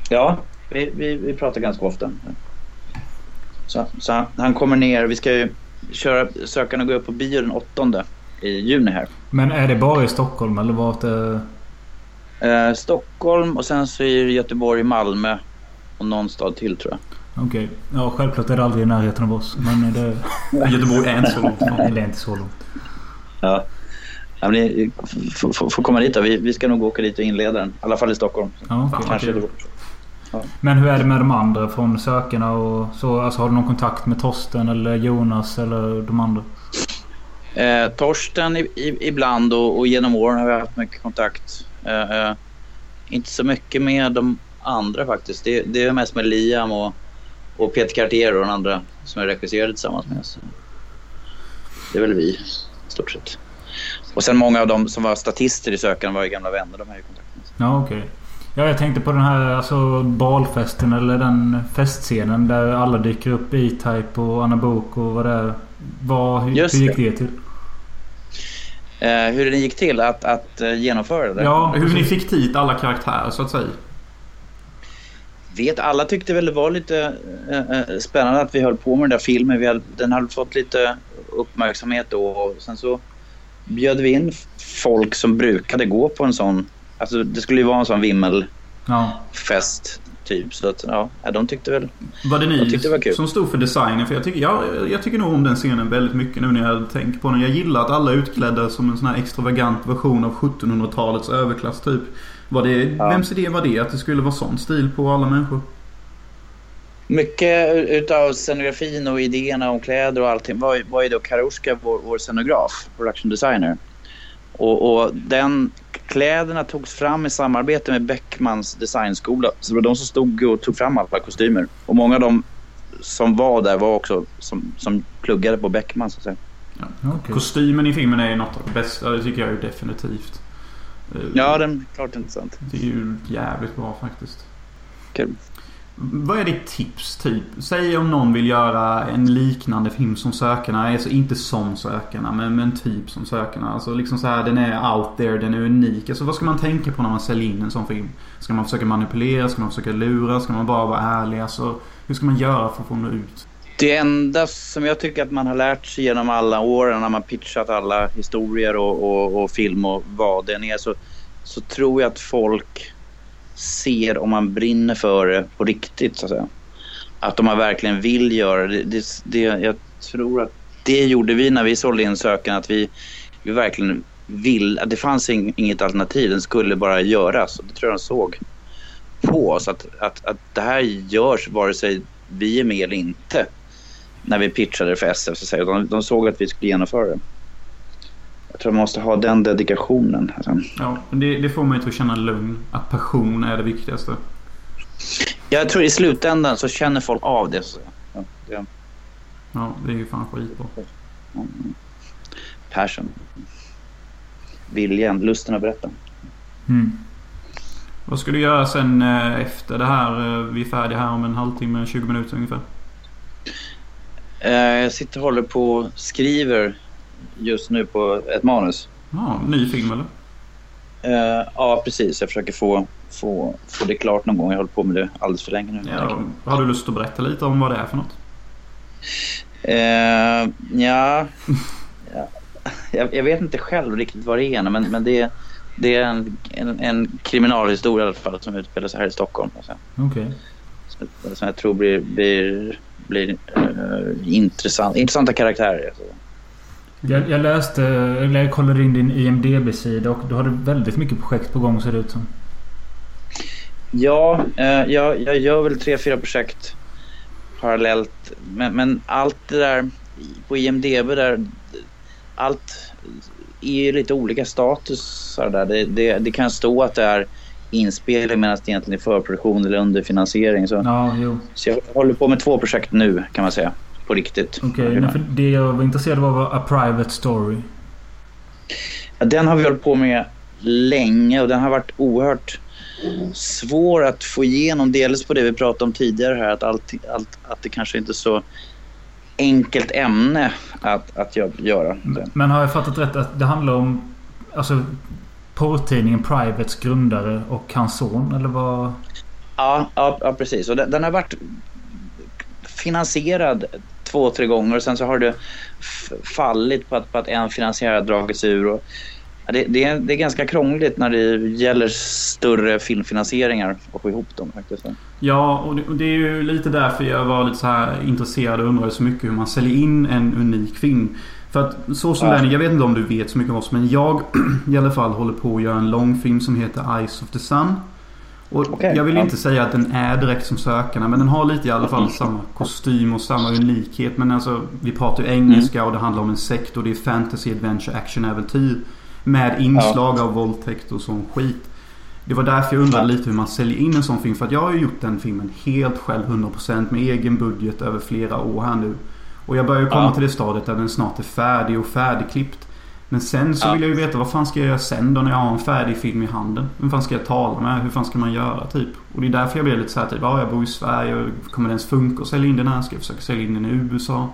Ja, vi, vi, vi pratar ganska ofta. Så, så han, han kommer ner. Vi ska ju köra Sökarna går upp på bio den 8 i juni här. Men är det bara i Stockholm eller vart är... Eh, Stockholm och sen så är det Göteborg, Malmö och någon stad till tror jag. Okej. Ja, självklart är det aldrig i närheten av oss. Men det, Göteborg är inte så långt det är inte så långt. Ja. Ja, men ni får- komma dit då. Vi, vi ska nog åka dit och inleda den. I alla fall i Stockholm. Ja, okej. Kanske kul. Men hur är det med de andra från sökarna och så? Alltså har du någon kontakt med Torsten eller Jonas eller de andra? Eh, Torsten i, i, ibland och, och genom åren har vi haft mycket kontakt. Eh, eh, inte så mycket med de andra faktiskt. Det, det är mest med Liam och, och Peter Cartier och den andra som jag regisserade tillsammans med. Så det är väl vi i stort sett. Och sen många av dem som var statister i Sökaren var ju gamla vänner. De har ju kontakt med. Ja, okej. Ja, jag tänkte på den här alltså, balfesten eller den festscenen där alla dyker upp. E-Type och Anna Bok och vad det är. Vad, hur, Just hur gick det. det till? Eh, hur det gick till att, att eh, genomföra det? Ja, Hur ni fick dit alla karaktärer så att säga. vet, alla tyckte väl det var lite eh, spännande att vi höll på med den där filmen. Vi hade, den hade fått lite uppmärksamhet då och sen så bjöd vi in folk som brukade gå på en sån. Alltså det skulle ju vara en sån vimmelfest Ja. typ. Så att ja, de tyckte väl... Var det Jag ni tyckte det var kul. som stod för designen? För jag tycker, ja, jag tycker nog om den scenen väldigt mycket nu när jag tänker på den. Jag gillar att alla är utklädda som en sån här extravagant version av 1700-talets överklass typ. Var det, Ja. Vems idé var det att det skulle vara sån stil på alla människor? Mycket utav scenografin och idéerna om kläder och allting var, var ju då Karuska, vår, vår scenograf, production designer. Och, och den kläderna togs fram i samarbete med Beckmans designskola. Så det var de som stod och tog fram alla kostymer. Och många av dem som var där var också som, som pluggade på Beckman så att säga. Okej. Kostymen i filmen är ju något av det bästa. Det tycker jag ju definitivt. Ja, den är klart intressant. Det är ju jävligt bra faktiskt. Kul. Vad är ditt tips typ? Säg om någon vill göra en liknande film som Sökarna. Alltså inte som Sökarna men, men typ som Sökarna. Alltså liksom så här, den är out there, den är unik. Alltså vad ska man tänka på när man säljer in en sån film? Ska man försöka manipulera? Ska man försöka lura? Ska man bara vara ärlig? Alltså hur ska man göra för att få nå ut? Det enda som jag tycker att man har lärt sig genom alla åren när man pitchat alla historier och, och, och film och vad den är så, så tror jag att folk ser om man brinner för det på riktigt så att säga. Att om man verkligen vill göra det. det, det jag tror att det gjorde vi när vi sålde in Sökan, att vi, vi verkligen vill, att det fanns inget alternativ, den skulle bara göras och det tror jag de såg på oss att, att, att det här görs vare sig vi är med eller inte när vi pitchade för SF. Så att säga. De, de såg att vi skulle genomföra det. Jag tror man måste ha den dedikationen. Alltså. Ja, men det, det får mig att känna lugn. Att passion är det viktigaste. Jag tror i slutändan så känner folk av det. Så. Ja, det Ja, det är ju fan skitbra. passion. Viljan, lusten att berätta. Mm. Vad ska du göra sen eh, efter det här? Eh, Vi är färdiga här om en halvtimme, 20 minuter ungefär. Eh, jag sitter och håller på och skriver just nu på ett manus. Ja, ny film eller? Eh, ja, precis. Jag försöker få, få, få det klart någon gång. Jag har hållit på med det alldeles för länge nu. Ja, har du lust att berätta lite om vad det är för något? Eh, ja, ja. Jag, jag vet inte själv riktigt vad det är, men, men det, det är en, en, en kriminalhistoria i alla fall som utspelar sig här i Stockholm. Okej. som, som jag tror blir, blir, blir eh, intressant, intressanta karaktärer. Alltså. Jag, jag läste, eller jag kollade in din IMDB-sida och då har du väldigt mycket projekt på gång ser det ut som. Ja, eh, jag, jag gör väl tre, fyra projekt parallellt. Men, men allt det där på IMDB där, allt är ju lite olika statusar där. Det, det, det kan stå att det är inspelning medan det egentligen är förproduktion eller underfinansiering. Så, Ja, jo. så jag håller på med två projekt nu kan man säga. På riktigt. Okej, men för det jag var intresserad av var A Private Story. Ja, den har vi hållit på med länge och den har varit oerhört svår att få igenom. Dels på det vi pratade om tidigare här att, allt, allt, att det kanske inte är så enkelt ämne att, att gö- göra. Men har jag fattat rätt att det handlar om alltså porrtidningen Privates grundare och hans son? Eller vad? Ja, ja, ja precis. Och den, den har varit finansierad två, tre gånger och sen så har det fallit på att, på att en finansiär har dragits ur. Och, det, det, är, det är ganska krångligt när det gäller större filmfinansieringar att få ihop dem faktiskt. Ja, och det, och det är ju lite därför jag var lite så här intresserad och undrade så mycket hur man säljer in en unik film. För att så som Ja. den jag vet inte om du vet så mycket om oss men jag i alla fall håller på att göra en långfilm som heter Eyes of the Sun. Och Okej, jag vill ja. inte säga att den är direkt som Sökarna men den har lite i alla fall samma kostym och samma unikhet. Men alltså vi pratar ju engelska och det handlar om en sekt och det är fantasy, adventure, action, äventyr. Med inslag av våldtäkt och sån skit. Det var därför jag undrade lite hur man säljer in en sån film. För att jag har ju gjort den filmen helt själv 100% med egen budget över flera år här nu. Och jag börjar ju komma Ja. till det stadiet där den snart är färdig och färdigklippt. Men sen så Ja. vill jag ju veta vad fan ska jag göra sen då när jag har en färdig film i handen? Vem fan ska jag tala med? Hur fan ska man göra typ? Och det är därför jag blir lite så här typ, ja jag bor i Sverige och kommer det ens funka att sälja in den här? Ska jag försöka sälja in den i USA?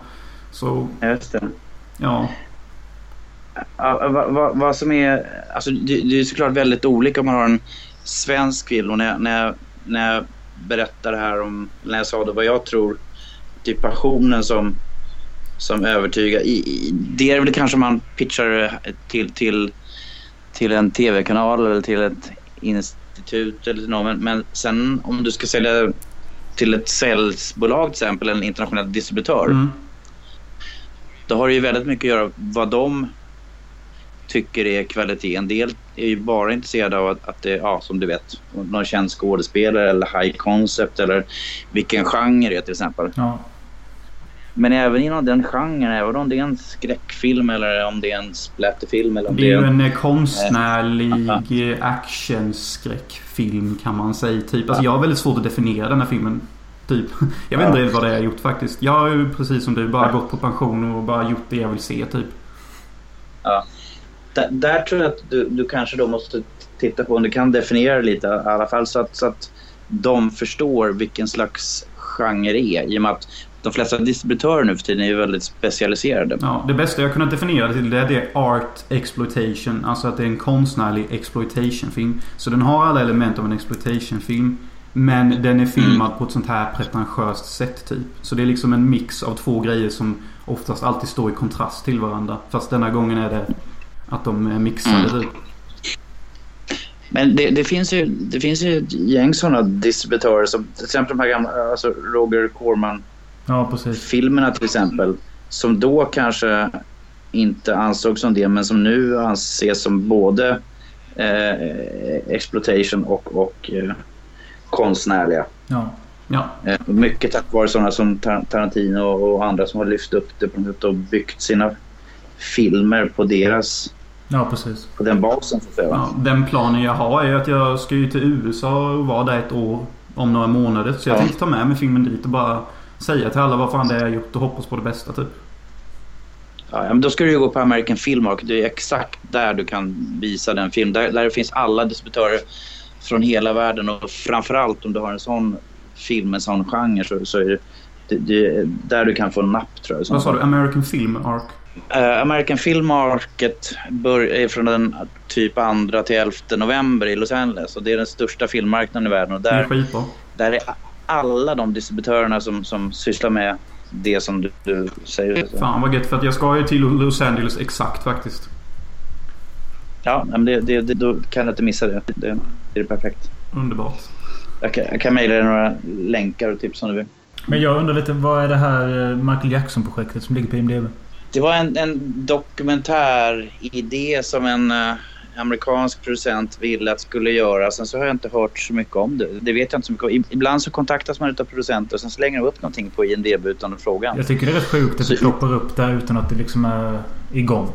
Så, Just det. ja. Ja, vad, vad, vad som är... Alltså, det, det är såklart väldigt olika om man har en svensk film. Och när, jag- när, jag, när jag berättar det här om... När jag sa det vad jag tror till passionen som, som övertygar. I, i, det är väl kanske man pitchar till, till, till en tv-kanal eller till ett institut eller till någon. Men, men sen om du ska sälja till ett säljbolag till exempel, en internationell distributör. Mm. Då har det ju väldigt mycket att göra vad de tycker är kvalitet. En del är ju bara intresserade av att, att det ja, som du vet, någon känd skådespelare eller high concept eller vilken genre det är till exempel. Ja. Men även inom den genren, även om det är en skräckfilm eller om det är en splatterfilm eller om Det är ju en... en konstnärlig eh, actionskräckfilm kan man säga. Typ. Alltså jag har väldigt svårt att definiera den här filmen. Typ. Jag vet inte vad det är jag har gjort faktiskt. Jag har ju precis som du bara gått på pension och bara gjort det jag vill se typ. Ja. Där, där tror jag att du, du kanske då måste titta på om du kan definiera lite i alla fall så att, så att de förstår vilken slags genre det är. I och med att de flesta distributörer nu för tiden är ju väldigt specialiserade. Ja, det bästa jag kunnat definiera det till det är art exploitation. Alltså att det är en konstnärlig exploitation-film. Så den har alla element av en exploitation-film. Men den är filmad på ett sånt här pretentiöst sätt typ. Så det är liksom en mix av två grejer som oftast alltid står i kontrast till varandra. Fast denna gången är det att de är mixade typ. Men det, det, finns ju, det finns ju ett gäng sådana distributörer som till exempel de här gamla, alltså Roger Corman-filmerna Ja, precis. till exempel. Som då kanske inte ansågs som det men som nu anses som både eh, exploitation och, och eh, konstnärliga. Ja. Ja. Eh, mycket tack vare sådana som Tar- Tarantino och andra som har lyft upp det på något sätt och byggt sina filmer på deras Ja, precis. på den basen så att säga. Ja, den planen jag har är att jag ska ju till USA och vara där ett år om några månader. Så jag Ja. tänkte ta med mig filmen dit och bara säga till alla vad fan det är jag gjort och hoppas på det bästa typ. Ja, men då ska du ju gå på American Film Market. Det är exakt där du kan visa den film. Där, där finns alla distributörer från hela världen och framförallt om du har en sån film, en sån genre så, så är det, det, är där du kan få napp tror jag. Vad sa du? American Film Arc? Eh, American Film Market bör, är från den typ 2 till 11 november i Los Angeles och det är den största filmmarknaden i världen och där, där är alla de distributörerna som, som sysslar med det som du, du säger. Fan vad gött för att jag ska ju till Los Angeles exakt faktiskt. Ja, men det, det, det, då kan jag inte missa det. Det, det är perfekt. Underbart. Jag kan, jag kan mejla dig några länkar och tips om du vill. Men jag undrar lite, vad är det här eh, Michael Jackson-projektet som ligger på IMDB? Det var en, en dokumentäridé som en eh, amerikansk producent ville att skulle göra. Sen så har jag inte hört så mycket om det. Det vet jag inte så mycket om. Ibland så kontaktas man av producenter och sen slänger de upp någonting på IMDB utan att fråga. Jag tycker det är rätt sjukt att det ploppar upp där utan att det liksom är igång.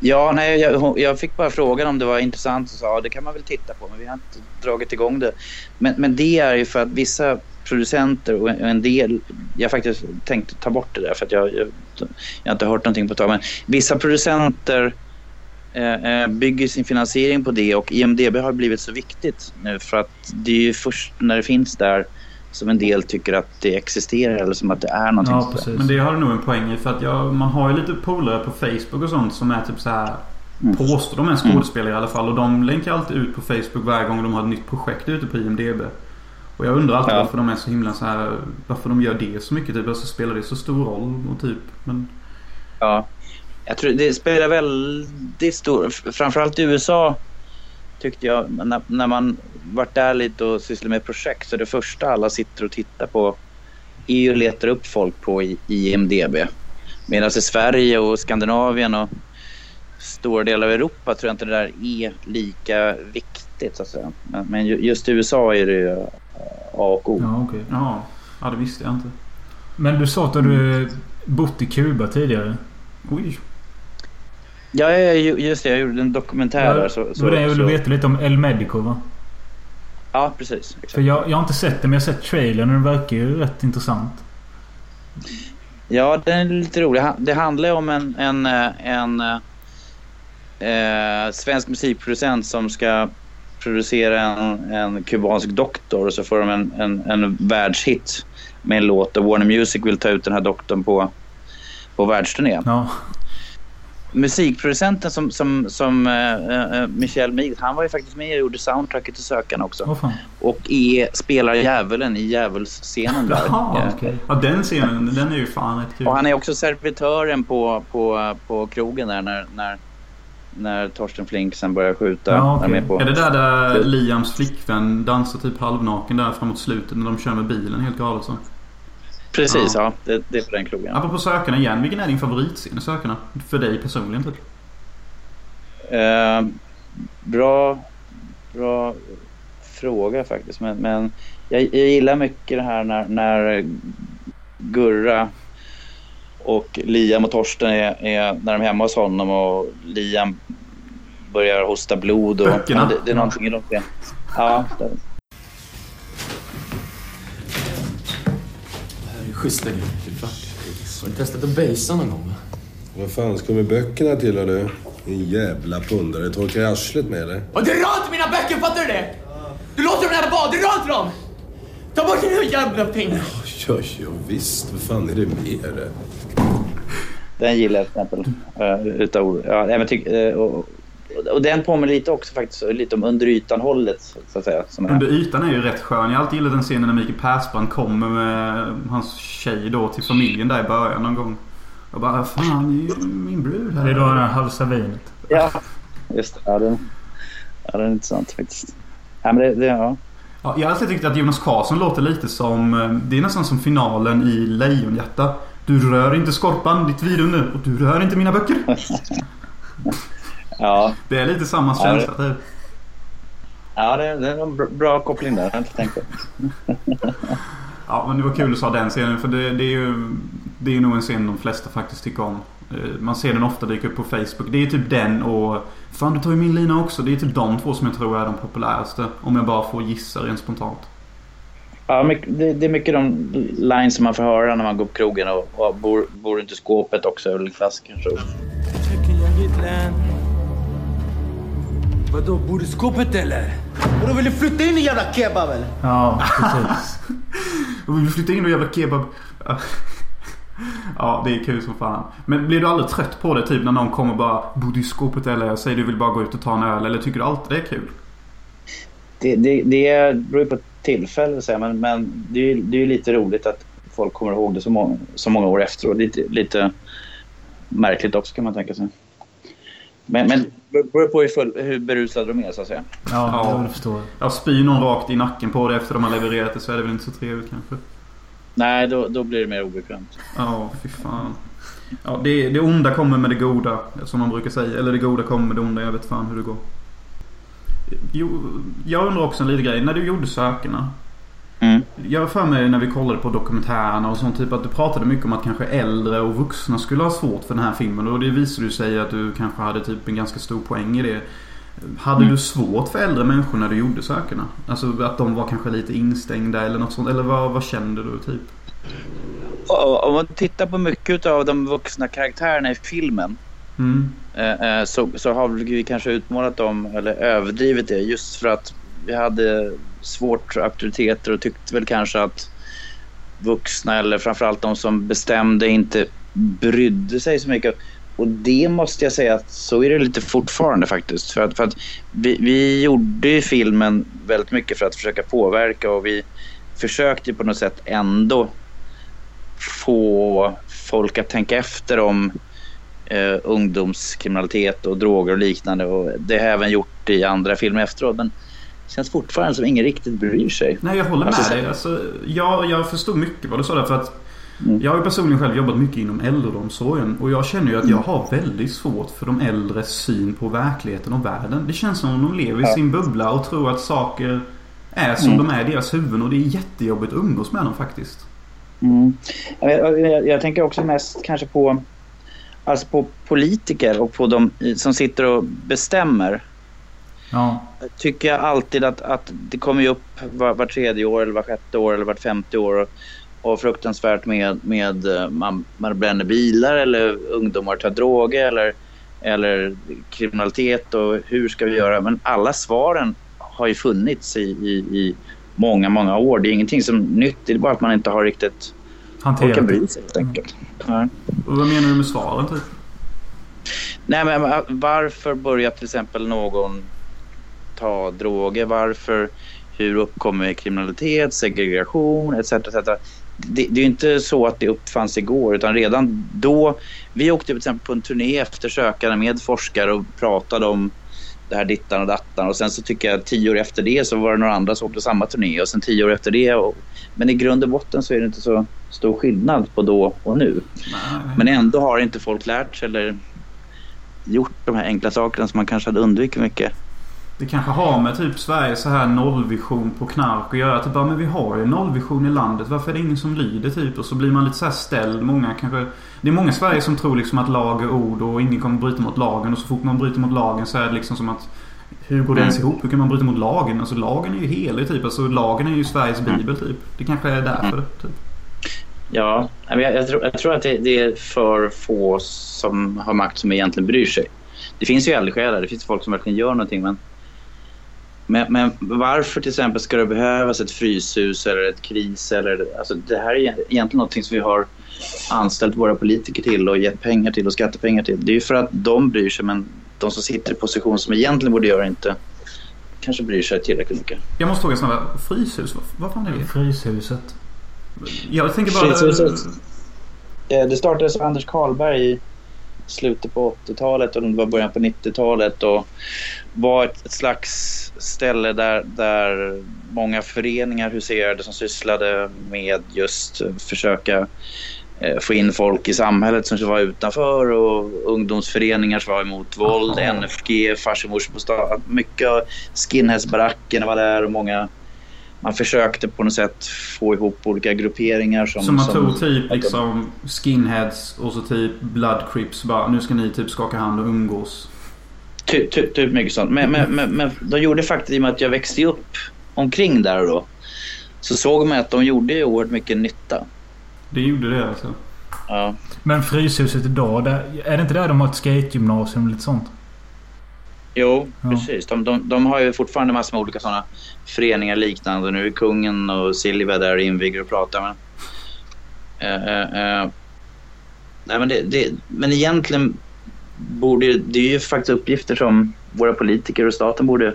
Ja, nej, jag, jag fick bara frågan om det var intressant och sa ja, det kan man väl titta på men vi har inte dragit igång det. Men, men det är ju för att vissa producenter och en del, jag faktiskt tänkte ta bort det där för att jag, jag, jag har inte hört någonting på ett tag. Men vissa producenter bygger sin finansiering på det och IMDB har blivit så viktigt nu för att det är ju först när det finns där som en del tycker att det existerar eller som att det är någonting. Ja, sådär. precis. Men det har du nog en poäng i för att jag, man har ju lite polare på Facebook och sånt som är typ så här Mm. Påstår de är skådespelare i alla fall och de länkar alltid ut på Facebook varje gång de har ett nytt projekt ute på IMDB. Och jag undrar alltid Ja. varför de är så himla så här Varför de gör det så mycket typ. Alltså spelar det så stor roll och typ. Men Ja. Jag tror det spelar väldigt stor... Framförallt i USA tyckte jag, när, när man varit där lite och sysslar med projekt så det första alla sitter och tittar på är ju att leta upp folk på i- IMDB. Medan i Sverige och Skandinavien och stora delar av Europa tror jag inte det där är lika viktigt. Så att säga. Men, men ju- just i USA är det ju eh, A och O. Ja, okej. ja, ja det visste jag inte. Men du sa att du bott i Kuba tidigare. Oj. Ja, ja, ju- just det. Jag gjorde en dokumentär där. Så, det var det jag ville veta lite om El Medico va? Ja, precis. Exakt. För jag, jag har inte sett det men jag har sett trailern och den verkar ju rätt intressant. Ja, den är lite rolig. Det handlar ju om en, en, eh, en eh, svensk musikproducent som ska producera en, en kubansk doktor och så får de en, en, en världshit med en låt och Warner Music vill ta ut den här doktorn på, på världsturné. Ja. Musikproducenten som, som, som eh, eh, Michel Miggs, han var ju faktiskt med och gjorde soundtracket till Sökarna också. Fan. Och är, spelar djävulen i djävulsscenen där. Jaha, Eh, okej. Ja, den scenen, den är ju fan rätt kul. Och han är också servitören på, på, på krogen där när, när, när Torsten Flink sen börjar skjuta. Ja, okej. de är på. Är det där där Liams flickvän dansar typ halvnaken där framåt slutet när de kör med bilen helt galet så? Precis, Ja. ja. det, det är på den krogen. Apropå Sökarna igen, vilken är din favoritscen i Sökarna? För dig personligen typ? Eh, bra, bra fråga faktiskt. Men, men jag, jag gillar mycket det här när, när Gurra och Liam och Torsten är, är när de är hemma hos honom och Liam börjar hosta blod. Och, Böckerna. Ja, det, det är någonting i de. Ja, Schyssta grejer. Har du testat att basea någon gång? Vad fan ska med böckerna till du? En jävla pundare. Torkar jag arslet med eller? Och du rör inte mina böcker, fattar du det? Du låter dem där vara, du rör inte dem! Ta bort dina jävla pengar! Ja, ja visst. Vad fan är det med det? Den gillar jag till exempel. Uh, utav, ja, men tyck, eh, och, den påminner lite också faktiskt lite om under ytan-hållet så att säga. Under ytan är ju rätt skön. Jag har alltid gillat den scenen när Mikael Persbrandt kommer med hans tjej då till familjen där i början någon gång. Jag bara, fan det är ju min brud här. Det är då den här halsa vinet. Ja, just det. Ja, den, ja, den är intressant faktiskt. Ja, men det, det, ja. Ja, jag har alltid tyckt att Jonas Karlsson låter lite som... eh, Det är nästan som finalen i Lejonhjärta. Du rör inte skorpan, ditt vidunder. Och du rör inte mina böcker. Ja, Det är lite samma Ja, känsla typ. ja det, det är en bra, koppling där. Jag har inte tänkt på. Ja, men det var kul att sa den scenen för det, det är ju... Det är ju nog en scen de flesta faktiskt tycker om. Eh, Man ser den ofta dyka upp på Facebook. Det är typ den och... Fan du tar ju min lina också. Det är typ de två som jag tror är de populäraste. Om jag bara får gissa rent spontant. Ja, det, det är mycket de lines som man får höra när man går på krogen. Och, och bor, bor inte skåpet också är väl klassikern. Så. Vadå, bor du i skåpet eller? Vadå, vill du flytta in i jävla kebab eller? Ja, precis. Och vi vill flytta in och jävla kebab. Ja, det är kul som fan. Men blir du aldrig trött på det? Typ när någon kommer och bara Bodde i skåpet eller? Jag säger du vill bara gå ut och ta en öl. Eller tycker du alltid det är kul? Det, det, det beror ju på tillfälle, så säga, men, men det är ju det är lite roligt att folk kommer ihåg det så många, så många år efteråt. Lite, lite märkligt också kan man tänka sig. Men, men det beror på hur, full, hur berusade de är, så att säga. Ja, jag förstår. Ja, spyr någon rakt i nacken på det efter de har levererat det så är det väl inte så trevligt kanske. Nej, då, då blir det mer obekvämt. Ja, fy fan. Ja, det, det onda kommer med det goda, som man brukar säga. Eller det goda kommer med det onda. Jag vet fan hur det går. Jo, jag undrar också en liten grej. När du gjorde Sökarna. Mm. Jag har för mig när vi kollade på dokumentärerna och sånt typ att du pratade mycket om att kanske äldre och vuxna skulle ha svårt för den här filmen. Och det visade ju sig att du kanske hade typ en ganska stor poäng i det. Hade Mm. du svårt för äldre människor när du gjorde Sökarna? Alltså att de var kanske lite instängda eller något sånt. Eller vad, vad kände du typ? Om man tittar på mycket av de vuxna karaktärerna i filmen Mm. eh, eh, så, så har vi kanske utmålat dem eller överdrivit det just för att vi hade svårt för auktoriteter och tyckte väl kanske att vuxna eller framförallt de som bestämde inte brydde sig så mycket. Och det måste jag säga att så är det lite fortfarande faktiskt. För att, för att vi, vi gjorde ju filmen väldigt mycket för att försöka påverka och vi försökte på något sätt ändå få folk att tänka efter om eh, ungdomskriminalitet och droger och liknande. Och det har jag även gjort i andra filmer efteråt. Men känns fortfarande som ingen riktigt bryr sig. Nej, jag håller med Alltså, dig. Alltså, jag, jag förstod mycket vad du sa där. För att jag har ju personligen själv jobbat mycket inom äldreomsorgen. Och jag känner ju att jag har väldigt svårt för de äldres syn på verkligheten och världen. Det känns som om de lever i sin bubbla och tror att saker är som Mm. de är i deras huvuden. Och det är jättejobbigt att umgås med dem faktiskt. Mm. Jag, jag, jag tänker också mest kanske på Alltså på politiker och på de som sitter och bestämmer. Ja. Tycker jag alltid att, att det kommer ju upp var, var tredje år eller var sjätte år eller vart femte år. Och, och fruktansvärt med, med eh, man, man bränner bilar eller ungdomar tar droger eller, eller kriminalitet och hur ska vi göra? Men alla svaren har ju funnits i, i, i många, många år. Det är ingenting som nytt. Det är bara att man inte har riktigt Hanterat orkat bry sig helt enkelt. Ja. Och vad menar du med svaren typ? Nej, men va- varför börjar till exempel någon ta droger? Varför? Hur uppkommer kriminalitet, segregation etc. etc. Det, det är ju inte så att det uppfanns igår utan redan då. Vi åkte till exempel på en turné efter sökande med forskare och pratade om det här dittan och dattan och sen så tycker jag tio år efter det så var det några andra som åkte samma turné och sen tio år efter det. Och, men i grund och botten så är det inte så stor skillnad på då och nu. Men ändå har inte folk lärt sig eller gjort de här enkla sakerna som man kanske hade undvikit mycket. Det kanske har med typ Sveriges så här nollvision på knark att göra. Typ bara, men vi har ju nollvision i landet. Varför är det ingen som lider typ? Och så blir man lite så här ställd. Många kanske... Det är många i Sverige som tror liksom att lag är ord och ingen kommer bryta mot lagen. Och så fort man bryter mot lagen så är det liksom som att... Hur går det ens ihop? Hur kan man bryta mot lagen? Alltså lagen är ju helig typ. Alltså lagen är ju Sveriges bibel typ. Det kanske är därför typ. Ja, men jag, jag, tror, jag tror att det, det är för få som har makt som egentligen bryr sig. Det finns ju eldsjälar, det finns folk som verkligen gör någonting men, men, men varför till exempel ska det behövas ett fryshus eller ett kris? Eller, alltså det här är egentligen någonting som vi har anställt våra politiker till och gett pengar till och skattepengar till. Det är ju för att de bryr sig men de som sitter i position som egentligen borde göra inte kanske bryr sig tillräckligt mycket. Jag måste fråga snabbt. Fryshus? Vad, vad fan är det? Fryshuset. Jag tänker bara... Fryshuset. Eh, Det startades av Anders Karlberg i slutet på 80-talet och det var början på 90-talet och var ett, slags ställe där, där många föreningar huserade som sysslade med just försöka eh, få in folk i samhället som var utanför och ungdomsföreningar som var emot våld, NFG, Fars och mors bostad. Mycket av skinheadsbarackerna var där och många man försökte på något sätt få ihop olika grupperingar som... Som man tog typ liksom skinheads och så typ blood crips. Bara, nu ska ni typ skaka hand och umgås. Typ, typ, typ mycket sånt. Men, men, men, men de gjorde faktiskt, i och med att jag växte upp omkring där då, så såg man att de gjorde ju oerhört mycket nytta. Det gjorde det alltså? Ja. Men Fryshuset idag, där, är det inte där de har ett skategymnasium och lite sånt? Jo, Ja. precis. De, de, de har ju fortfarande massor med olika sådana föreningar liknande. Nu är kungen och Silvia där och inviger och pratar. Men, eh, eh, eh, nej, men, det, det, men egentligen borde det är ju faktiskt uppgifter som våra politiker och staten borde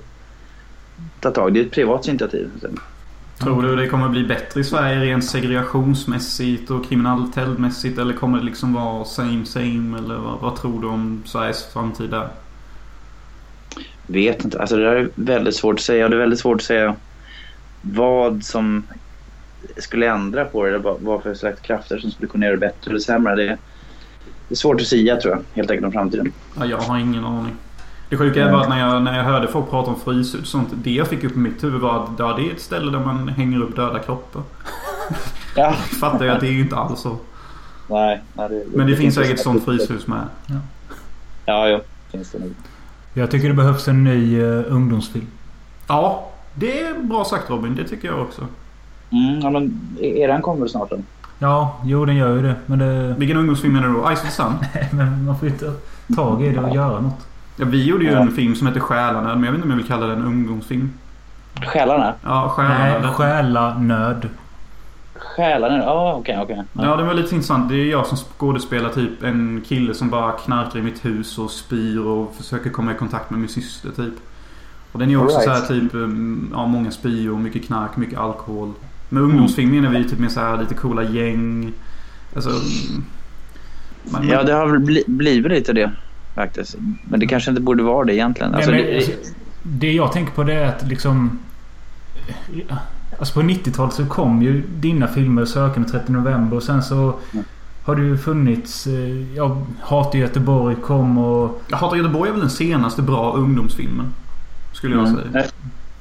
ta tag Det är ett privat initiativ. Tror du det kommer bli bättre i Sverige rent segregationsmässigt och kriminalitetsmässigt? Eller kommer det liksom vara same same? Eller vad, vad tror du om Sveriges framtid där? Vet inte. Alltså det där är väldigt svårt att säga. Och det är väldigt svårt att säga vad som skulle ändra på det. Eller vad, för slags krafter som skulle kunna göra det bättre eller sämre. Det är, det är svårt att säga tror jag. Helt enkelt om framtiden. Ja, jag har ingen aning. Det sjuka är bara att när jag, när jag hörde folk prata om fryshus och sånt. Det jag fick upp i mitt huvud var att ja, det är ett ställe där man hänger upp döda kroppar. Ja. Fattar jag att det är ju inte alls så. Nej, nej, det, Men det finns säkert ett sånt fryshus med. Ja, ja. Finns det nog. Jag tycker det behövs en ny uh, ungdomsfilm. Ja, det är bra sagt Robin. Det tycker jag också. Mm, ja, men eran kommer väl snart då? Ja, jo den gör ju det. Men det... Vilken ungdomsfilm menar du då? Ice of the Sun? Nej, men man får ju ta tag i det och göra något. Ja, vi gjorde ju Ja. en film som heter Själarna. Men jag vet inte om jag vill kalla den ungdomsfilm. Själarna? Ja, Själarna. Nej, stjäla. Själarna? Ja, okej, okej. Ja, det var lite intressant. Det är jag som skådespelar typ en kille som bara knarkar i mitt hus och spyr och försöker komma i kontakt med min syster typ. Och den är också All så right. här typ, um, ja många spyor, mycket knark, mycket alkohol. Med ungdomsfilm menar vi typ med så här lite coola gäng. Alltså... mm, man- Ja, det har väl bli, blivit lite det faktiskt. Men det kanske inte borde vara det egentligen. Alltså, Nej, men, det, alltså, det jag tänker på det är att liksom... Alltså på 90-talet så kom ju dina filmer Sökande 30 november och sen så har det ju funnits... eh, Ja, Hat i Göteborg kom och... Hatar Göteborg är väl den senaste bra ungdomsfilmen. Skulle jag Mm. säga. Nej,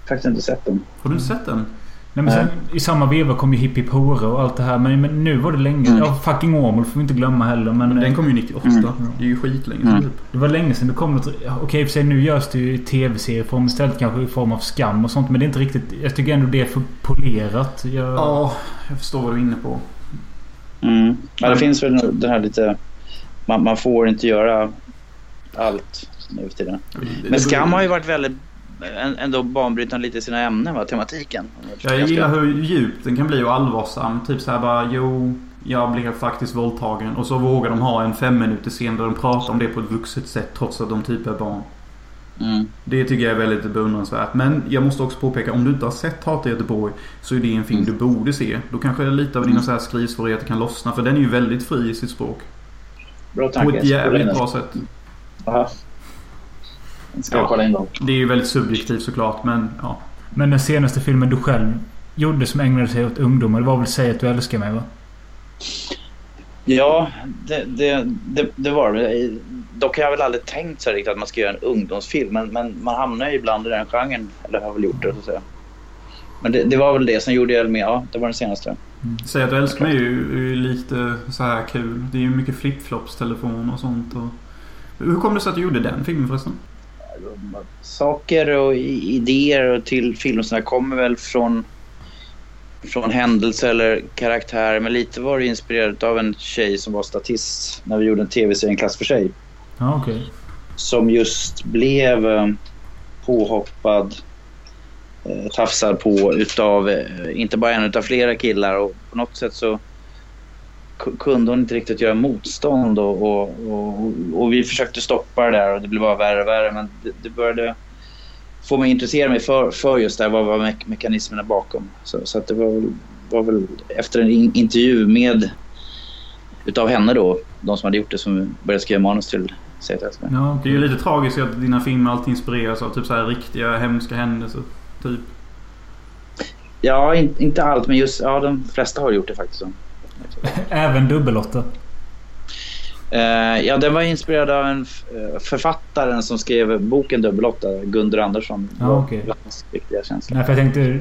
faktiskt inte sett dem. Har du inte sett den? Nej, men sen, I samma veva kom ju Hipp Hipp Hora och allt det här. Men, men nu var det länge. Mm. Ja, fucking Åmål får vi inte glömma heller. Men, Den kom ju 98. Mm. Det är ju skitlänge Mm. typ. Det var länge sedan det kom något... Okej, i och för sig nu görs det ju i tv-serieform istället. Kanske i form av skam och sånt. Men det är inte riktigt... Jag tycker ändå det är för polerat. Jag, Ja, jag förstår vad du är inne på. Mm. Ja, det finns väl det här lite... Man, man får inte göra allt nu för tiden. Men Skam har ju varit väldigt ändå banbrytande lite i sina ämnen, va? tematiken. Jag gillar hur djup den kan bli och allvarsam. Typ så här bara, jo, jag blev faktiskt våldtagen. Och så vågar de ha en fem minuter scen där de pratar om det på ett vuxet sätt trots att de typ är barn. Mm. Det tycker jag är väldigt beundransvärt. Men jag måste också påpeka, om du inte har sett Hat i Göteborg så är det en film du borde se. Då kanske lite av dina så här skrivsvårigheter kan lossna. För den är ju väldigt fri i sitt språk. Bra På tanke. ett jävligt bra sätt. Aha. Ska jag kolla in dem? Det är ju väldigt subjektivt såklart, men ja. Men den senaste filmen du själv gjorde som ägnade sig åt ungdomar. Det var väl Säg att du älskar mig va? Ja, det, det, det, det var det. Dock har jag väl aldrig tänkt så riktigt att man ska göra en ungdomsfilm. Men, men man hamnar ju ibland i den genren. Eller har väl gjort det så att säga. Men det, det var väl det. Sen gjorde jag med, ja, det var den senaste. Säg att du älskar mig är ju, är ju lite så här kul. Det är ju mycket flipflops telefon och sånt. Och... Hur kom det sig att du gjorde den filmen förresten? Saker och idéer till filmer sådär kommer väl från, från händelser eller karaktärer. Men lite var det inspirerat av en tjej som var statist när vi gjorde en tv-serie En klass för sig. Ja, okej. som just blev eh, påhoppad, eh, tafsad på utav eh, inte bara en utan flera killar och på något sätt så kunde hon inte riktigt göra motstånd och, och, och, och vi försökte stoppa det där och det blev bara värre och värre men det, det började få mig intressera mig för, för just det här, vad var me mekanismerna bakom. Så, så att det var, var väl efter en in intervju med utav henne då, de som hade gjort det som började skriva manus till mig. Ja, Det är ju lite tragiskt att dina filmer alltid inspireras av typ så här riktiga hemska händelser. Typ. Ja, in, inte allt, men just ja, de flesta har gjort det faktiskt. Även Dubbel-8. Eh, ja, den var inspirerad av en eh, författaren som skrev boken Dubbelåtta, Gunder Andersson. Ja, Det var okej. hans viktiga känsla. Nej, för jag tänkte...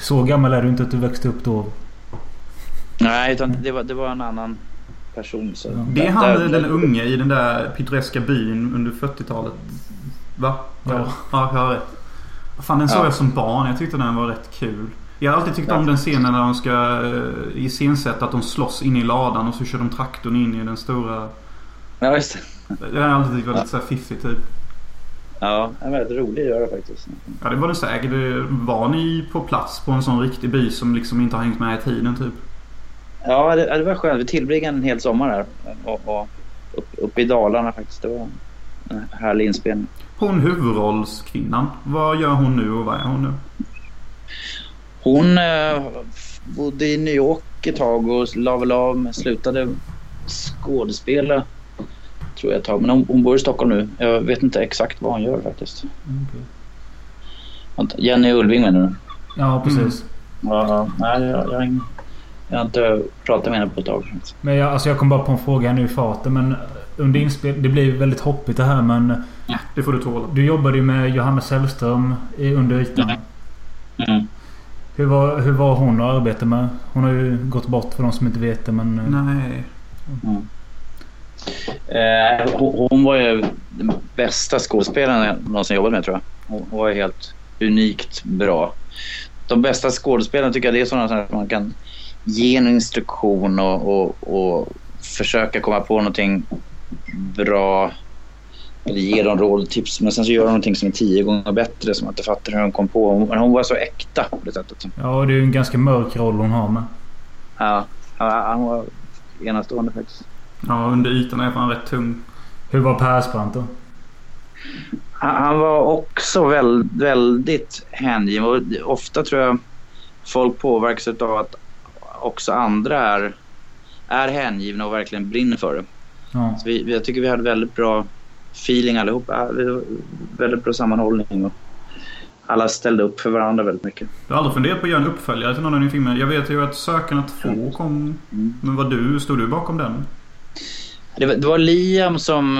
Så gammal är du inte att du växte upp då? Nej, utan det var, det var en annan person. Så Det är han där- den unge i den där pittoreska byn under 40-talet. Va? Ja. Ja, jag har rätt. Fan, den såg Ja. jag som barn. Jag tyckte den var rätt kul. Jag har alltid tyckt om den scenen när de ska uh, iscensätta att de slåss in i ladan och så kör de traktorn in i den stora... Ja, just det. Det har jag alltid tyckt var lite så här fiffigt typ. Ja, en väldigt rolig göra faktiskt. Ja, det var det säkert. Var ni på plats på en sån riktig by som liksom inte har hängt med i tiden typ? Ja, det, det var skönt. Vi tillbringade en hel sommar där. Och, och, upp, uppe i Dalarna faktiskt. Det var en härlig inspelning. Hon huvudrollskvinnan. Vad gör hon nu och vad är hon nu? Hon eh, bodde i New York ett tag och la väl av, slutade skådespela tror jag ett tag. Men hon, hon bor i Stockholm nu. Jag vet inte exakt vad hon gör faktiskt. Vänta, Jenny Ulving menar du? Ja, precis. Ja, ja. Nej, jag, jag, jag har inte pratat med henne på ett tag. Men jag, alltså jag kom bara på en fråga här nu i farten. Men under inspel... Det blir väldigt hoppigt det här men... Det får du tåla. Du jobbade ju med Johanna Sällström i Under ytan. Mm. Hur, var, hur var hon att arbeta med? Hon har ju gått bort för de som inte vet det men... eh, Nej. Eh, hon, hon var ju den bästa skådespelaren jag någonsin jobbat med tror jag. Hon, var helt unikt bra. De bästa skådespelarna tycker jag det är sådana som man kan ge en instruktion och, och, och försöka komma på någonting bra. Eller ge dem råd och tips. Men sen så gör de någonting som är tio gånger bättre som man inte fattar hur de kom på. Men hon var så äkta på det sättet. Ja, och det är ju en ganska mörk roll hon har med. Ja, ja hon var enastående faktiskt. Ja, under ytan är fan rätt tung. Hur var Persbrandt då? Han han var också väl, väldigt hängiven. Och ofta tror jag folk påverkas av att också andra är, är hängivna och verkligen brinner för det. Ja. Så vi- jag tycker vi hade väldigt bra feeling allihopa. Var Väldigt bra sammanhållning. Och alla ställde upp för varandra väldigt mycket. Du har aldrig funderat på att göra en uppföljare till någon av dina filmer? Jag vet ju att Sökarna 2 kom. Men vad du, stod du bakom den? Det var, det var Liam som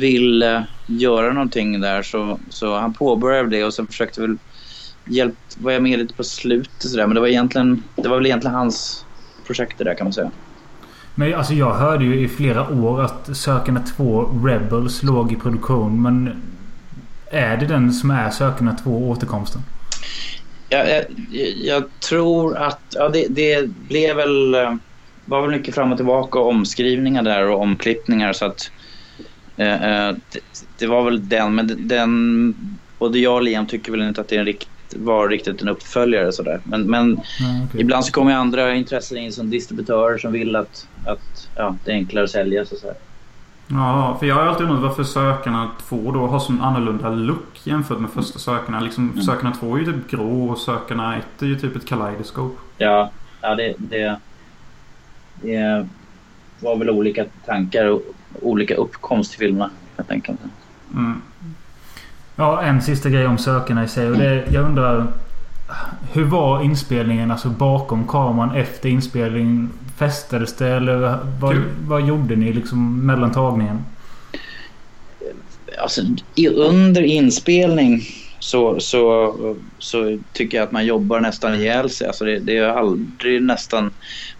ville göra någonting där så, så han påbörjade det och sen försökte väl hjälpt, var jag med lite på slutet sådär. Men det var, egentligen, det var väl egentligen hans projekt det där kan man säga. Men alltså jag hörde ju i flera år att Sökarna 2 Rebels låg i produktion. Men är det den som är Sökarna 2 återkomsten? Jag, jag, jag tror att ja, det, det blev väl eh, var väl mycket fram och tillbaka och omskrivningar där och omklippningar så att eh, eh, det, det, var väl den men den både jag och Liam tycker väl inte att det är en riktig var riktigt en uppföljare sådär men, men mm, okay. ibland så kommer andra intressen in som distributörer som vill att, att ja, det är enklare att sälja så, så här. Ja, för jag har alltid undrat varför Sökarna 2 då har sån annorlunda look jämfört med första Sökarna. Liksom, mm. Sökarna 2 är ju typ grå och Sökarna 1 är ju typ ett kaleidoskop. Ja, ja det, det, det var väl olika tankar och olika uppkomst till filmerna helt enkelt. Mm. Ja, en sista grej om Sökarna i sig. Och det, jag undrar hur var inspelningen alltså bakom kameran efter inspelningen? Fästades det eller vad, vad gjorde ni liksom mellan tagningen? Alltså under inspelning så, så, så tycker jag att man jobbar nästan ihjäl sig. Alltså det, det är aldrig nästan...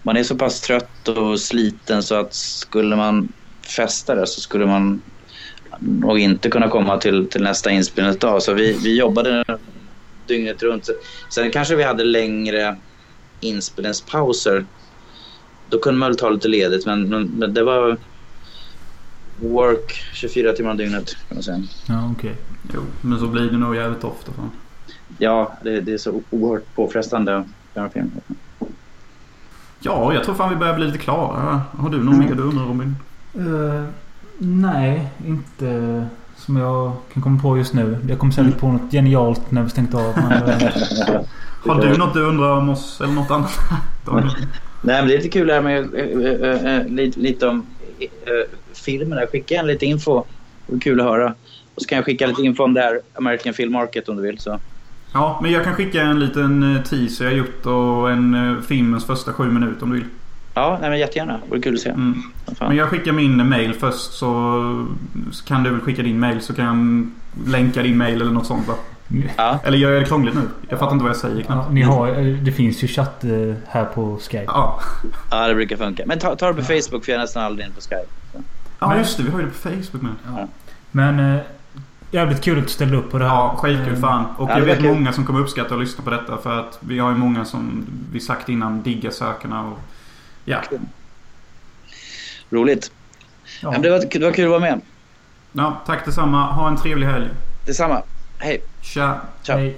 Man är så pass trött och sliten så att skulle man fästa det så skulle man nog inte kunna komma till, till nästa inspelningsdag. Så vi, vi jobbade dygnet runt. Sen kanske vi hade längre inspelningspauser. Då kunde man väl ta lite ledigt men, men, men det var work 24 timmar om dygnet kan man säga. Ja, okej. Okay. Jo, men så blir det nog jävligt ofta. Fan. Ja, det, det är så oerhört påfrestande att göra film. Ja, jag tror fan vi börjar bli lite klara. Har du någon mm. mer du undrar Robin? Uh, nej, inte som jag kan komma på just nu. Jag kommer säkert på något genialt när vi stängt av. Men, uh, har du något du undrar om oss eller något annat? nej, men det är lite kul det här med uh, lite, lite om filmerna. Skicka en lite info. Det är kul att höra. Och så kan jag skicka lite info om det här American Film Market om du vill. Så. Ja, men jag kan skicka en liten teaser jag gjort och en filmens första sju minuter om du vill. Ja, nej, men jättegärna. Det vore kul att se. Mm. Men jag skickar min mail först så, så kan du väl skicka din mail så kan jag länka din mail eller något sånt va? Ja. Eller gör jag det krångligt nu? Jag fattar inte vad jag säger knappt. Ja, ni har, det finns ju chatt eh, här på Skype. Ja. ja, det brukar funka. Men ta, ta det på Facebook för jag är nästan aldrig inne på Skype. Så. Ja, just det. Vi har ju det på Facebook med. Ja. Men eh, jävligt kul att du ställde upp på det här. Ja, skitkul fan. Och ja, jag vet många som kommer uppskatta att lyssna på detta. För att vi har ju många som vi sagt innan diggar sökarna. Och, ja. Roligt. Ja. Det, var, det var kul att vara med. Ja, tack detsamma. Ha en trevlig helg. Detsamma. Hej. Tja. Ciao. Hej.